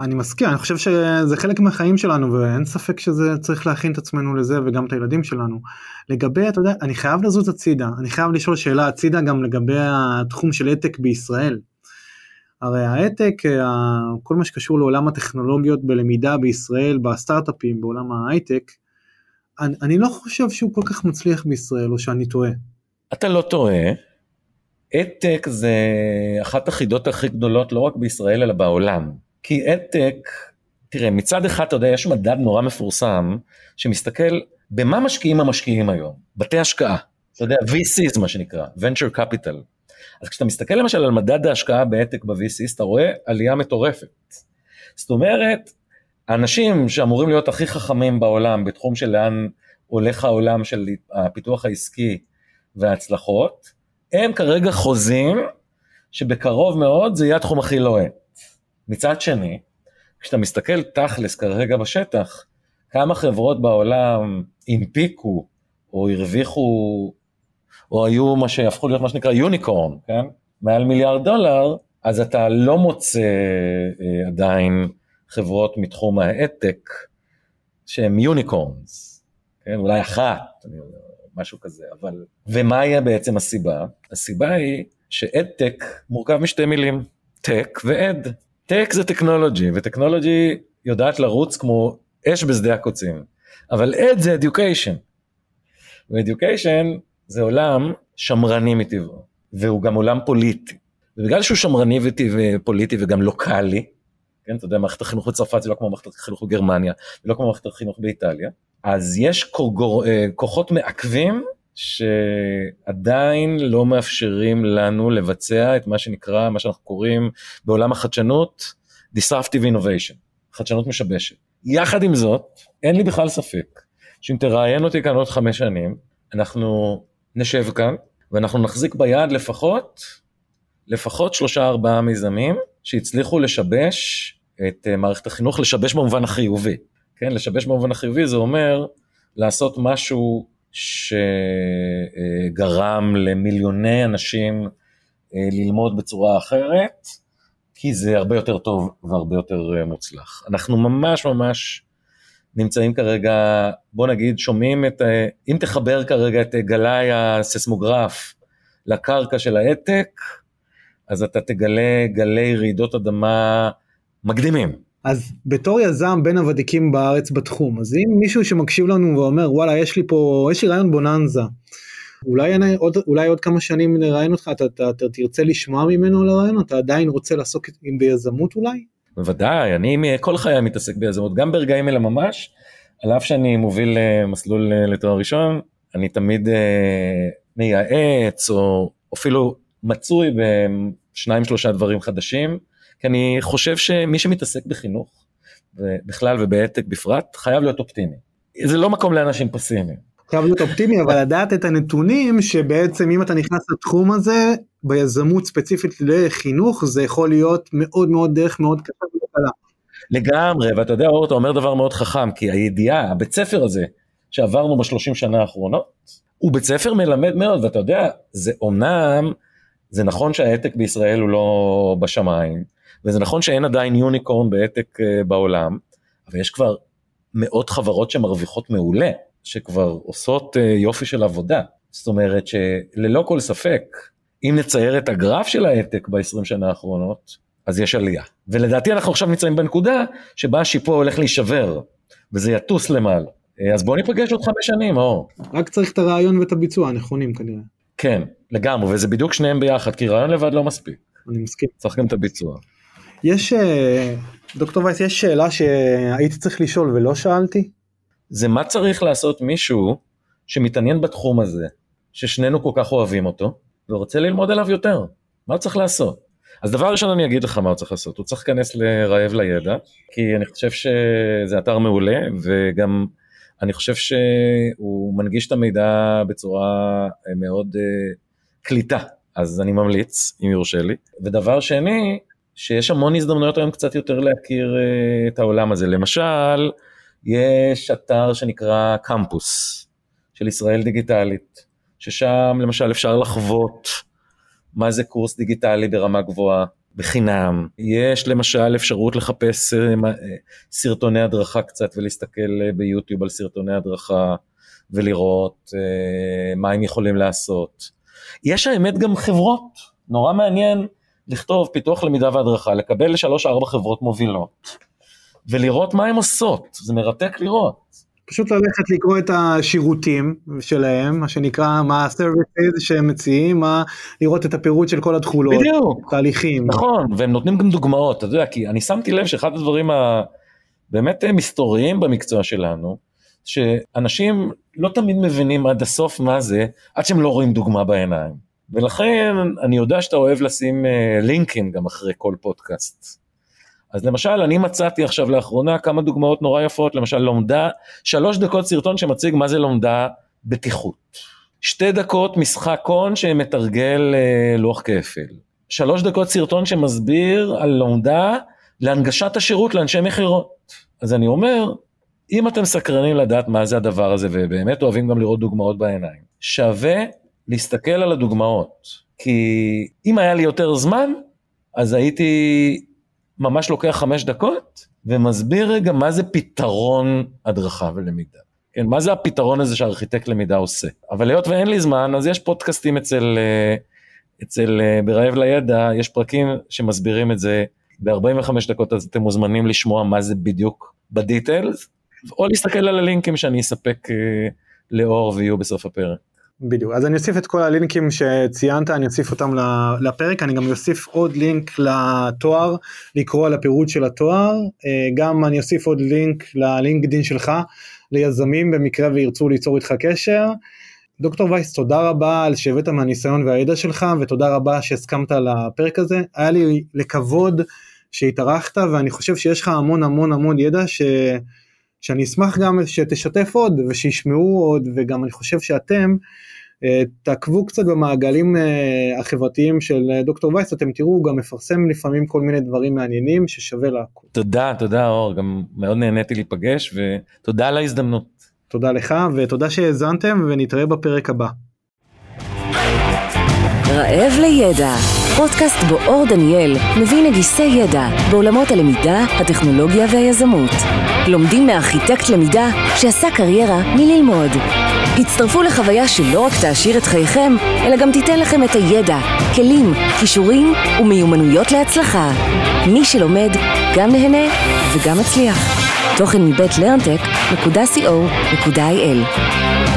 אני מסכים, אני חושב שזה חלק מהחיים שלנו ואין ספק שזה צריך להכין את עצמנו לזה וגם את הילדים שלנו. לגבי, אתה יודע, אני חייב לזוז הצידה, אני חייב לשאול שאלה הצידה גם לגבי התחום של העתק בישראל. הרי העתק, כל מה שקשור לעולם הטכנולוגיות בלמידה בישראל, בסטארט-אפים, בעולם ההייטק, אני, אני לא חושב שהוא כל כך מצליח בישראל או שאני טועה. אתה לא טועה. העתק זה אחת החידות הכי גדולות לא רק בישראל אלא בעולם. כי אדטק, תראה, מצד אחד, אתה יודע, יש מדד נורא מפורסם, שמסתכל במה משקיעים המשקיעים היום, בתי השקעה, אתה יודע, VCs מה שנקרא, venture capital. אז כשאתה מסתכל למשל על מדד ההשקעה בהעתק ב-VCs, אתה רואה עלייה מטורפת. זאת אומרת, האנשים שאמורים להיות הכי חכמים בעולם בתחום של לאן הולך העולם של הפיתוח העסקי וההצלחות, הם כרגע חוזים שבקרוב מאוד זה יהיה התחום הכי לוהט. מצד שני, כשאתה מסתכל תכלס כרגע בשטח, כמה חברות בעולם הנפיקו או הרוויחו או היו מה שהפכו להיות מה שנקרא יוניקורן, כן? מעל מיליארד דולר, אז אתה לא מוצא אה, עדיין חברות מתחום ההעתק שהן יוניקורנס, כן? אולי אחת, משהו כזה, אבל... ומה יהיה בעצם הסיבה? הסיבה היא שאדטק מורכב משתי מילים, טק ואד. טק זה טכנולוגי, וטכנולוגי יודעת לרוץ כמו אש בשדה הקוצים, אבל אד זה אדיוקיישן. ואדיוקיישן זה עולם שמרני מטבעו, והוא גם עולם פוליטי. ובגלל שהוא שמרני ופוליטי וגם לוקאלי, כן, אתה יודע, מערכת החינוך בצרפת זה לא כמו מערכת החינוך בגרמניה, ולא כמו מערכת החינוך באיטליה, אז יש אה, כוחות מעכבים שעדיין לא מאפשרים לנו לבצע את מה שנקרא, מה שאנחנו קוראים בעולם החדשנות, disruptive innovation, חדשנות משבשת. יחד עם זאת, אין לי בכלל ספק שאם תראיין אותי כאן עוד חמש שנים, אנחנו נשב כאן ואנחנו נחזיק ביד לפחות, לפחות שלושה ארבעה מיזמים שהצליחו לשבש את אה, מערכת החינוך, לשבש במובן החיובי. כן, לשבש במובן החיובי זה אומר לעשות משהו שגרם למיליוני אנשים אה, ללמוד בצורה אחרת, כי זה הרבה יותר טוב והרבה יותר אה, מוצלח. אנחנו ממש ממש נמצאים כרגע, בוא נגיד, שומעים את, אה, אם תחבר כרגע את גלאי הססמוגרף לקרקע של העתק, אז אתה תגלה גלי רעידות אדמה מקדימים. אז בתור יזם בין הוותיקים בארץ בתחום, אז אם מישהו שמקשיב לנו ואומר וואלה יש לי פה, יש לי רעיון בוננזה, אולי, אני, עוד, אולי עוד כמה שנים נראיין אותך, אתה, אתה, אתה תרצה לשמוע ממנו על הרעיון, אתה עדיין רוצה לעסוק ביזמות אולי? בוודאי, אני כל חיי מתעסק ביזמות, גם ברגעים אלה ממש, על אף שאני מוביל אה, מסלול אה, לתואר ראשון, אני תמיד אה, מייעץ או אפילו מצוי בשניים שלושה דברים חדשים, כי אני חושב שמי שמתעסק בחינוך, בכלל ובהעתק בפרט, חייב להיות אופטימי. זה לא מקום לאנשים פסימיים. חייב להיות אופטימי אבל לדעת את הנתונים שבעצם אם אתה נכנס לתחום הזה ביזמות ספציפית לחינוך זה יכול להיות מאוד מאוד דרך מאוד קשה וקלה. לגמרי ואתה יודע אור אתה אומר דבר מאוד חכם כי הידיעה הבית ספר הזה שעברנו בשלושים שנה האחרונות הוא בית ספר מלמד מאוד ואתה יודע זה אומנם זה נכון שההעתק בישראל הוא לא בשמיים וזה נכון שאין עדיין יוניקורן בהעתק אה, בעולם אבל יש כבר מאות חברות שמרוויחות מעולה שכבר עושות אה, יופי של עבודה. זאת אומרת שללא כל ספק, אם נצייר את הגרף של ההעתק ב-20 שנה האחרונות, אז יש עלייה. ולדעתי אנחנו עכשיו נמצאים בנקודה שבה השיפוע הולך להישבר, וזה יטוס למעלה. אה, אז בוא ניפגש עוד חמש שנים, אור. רק צריך את הרעיון ואת הביצוע הנכונים כנראה. כן, לגמרי, וזה בדיוק שניהם ביחד, כי רעיון לבד לא מספיק. אני מסכים. צריך גם את הביצוע. יש, אה, דוקטור וייס, יש שאלה שהייתי צריך לשאול ולא שאלתי? זה מה צריך לעשות מישהו שמתעניין בתחום הזה, ששנינו כל כך אוהבים אותו, ורוצה ללמוד עליו יותר. מה הוא צריך לעשות? אז דבר ראשון אני אגיד לך מה הוא צריך לעשות, הוא צריך להיכנס לרעב לידע, כי אני חושב שזה אתר מעולה, וגם אני חושב שהוא מנגיש את המידע בצורה מאוד uh, קליטה, אז אני ממליץ, אם יורשה לי. ודבר שני, שיש המון הזדמנויות היום קצת יותר להכיר uh, את העולם הזה. למשל, יש אתר שנקרא קמפוס של ישראל דיגיטלית, ששם למשל אפשר לחוות מה זה קורס דיגיטלי ברמה גבוהה, בחינם. יש למשל אפשרות לחפש אה, אה, סרטוני הדרכה קצת ולהסתכל אה, ביוטיוב על סרטוני הדרכה ולראות מה הם יכולים לעשות. יש האמת גם חברות, נורא מעניין לכתוב פיתוח למידה והדרכה, לקבל לשלוש ארבע חברות מובילות. ולראות מה הן עושות, זה מרתק לראות. פשוט ללכת לקרוא את השירותים שלהם, מה שנקרא, מה ה-services שהם מציעים, מה, לראות את הפירוט של כל התכולות, בדיוק, תהליכים. נכון, והם נותנים גם דוגמאות, אתה יודע, כי אני שמתי לב שאחד הדברים הבאמת מסתוריים במקצוע שלנו, שאנשים לא תמיד מבינים עד הסוף מה זה, עד שהם לא רואים דוגמה בעיניים. ולכן אני יודע שאתה אוהב לשים אה, לינקים גם אחרי כל פודקאסט. אז למשל אני מצאתי עכשיו לאחרונה כמה דוגמאות נורא יפות, למשל לומדה, שלוש דקות סרטון שמציג מה זה לומדה בטיחות. שתי דקות משחק הון שמתרגל אה, לוח כפל. שלוש דקות סרטון שמסביר על לומדה להנגשת השירות לאנשי מכירות. אז אני אומר, אם אתם סקרנים לדעת מה זה הדבר הזה ובאמת אוהבים גם לראות דוגמאות בעיניים, שווה להסתכל על הדוגמאות. כי אם היה לי יותר זמן, אז הייתי ממש לוקח חמש דקות ומסביר רגע מה זה פתרון הדרכה ולמידה. כן, מה זה הפתרון הזה שארכיטקט למידה עושה. אבל היות ואין לי זמן, אז יש פודקאסטים אצל, אה, אצל אה, ברעב לידע, יש פרקים שמסבירים את זה ב-45 דקות, אז אתם מוזמנים לשמוע מה זה בדיוק בדיטיילס, או להסתכל על הלינקים שאני אספק אה, לאור ויהיו בסוף הפרק. בדיוק. אז אני אוסיף את כל הלינקים שציינת אני אוסיף אותם לפרק. אני גם אוסיף עוד לינק לתואר לקרוא על הפירוט של התואר. אה, גם אני אוסיף עוד לינק ללינקדין שלך ליזמים במקרה וירצו ליצור איתך קשר. דוקטור וייס תודה רבה על שהבאת מהניסיון והידע שלך ותודה רבה שהסכמת לפרק הזה. היה לי לכבוד שהתארחת ואני חושב שיש לך המון המון המון ידע ש... שאני אשמח גם שתשתף עוד ושישמעו עוד וגם אני חושב שאתם אה, תעקבו קצת במעגלים אה, החברתיים של אה, דוקטור וייס אתם תראו הוא גם מפרסם לפעמים כל מיני דברים מעניינים ששווה לעקוב. תודה תודה אור גם מאוד נהניתי להיפגש ותודה על ההזדמנות. תודה לך ותודה שהאזנתם ונתראה בפרק הבא. רעב לידע פודקאסט בו אור דניאל מביא נגיסי ידע בעולמות הלמידה, הטכנולוגיה והיזמות. לומדים מארכיטקט למידה שעשה קריירה מללמוד. הצטרפו לחוויה שלא רק תעשיר את חייכם, אלא גם תיתן לכם את הידע, כלים, כישורים ומיומנויות להצלחה. מי שלומד, גם נהנה וגם מצליח. תוכן מבית לרנטק.co.il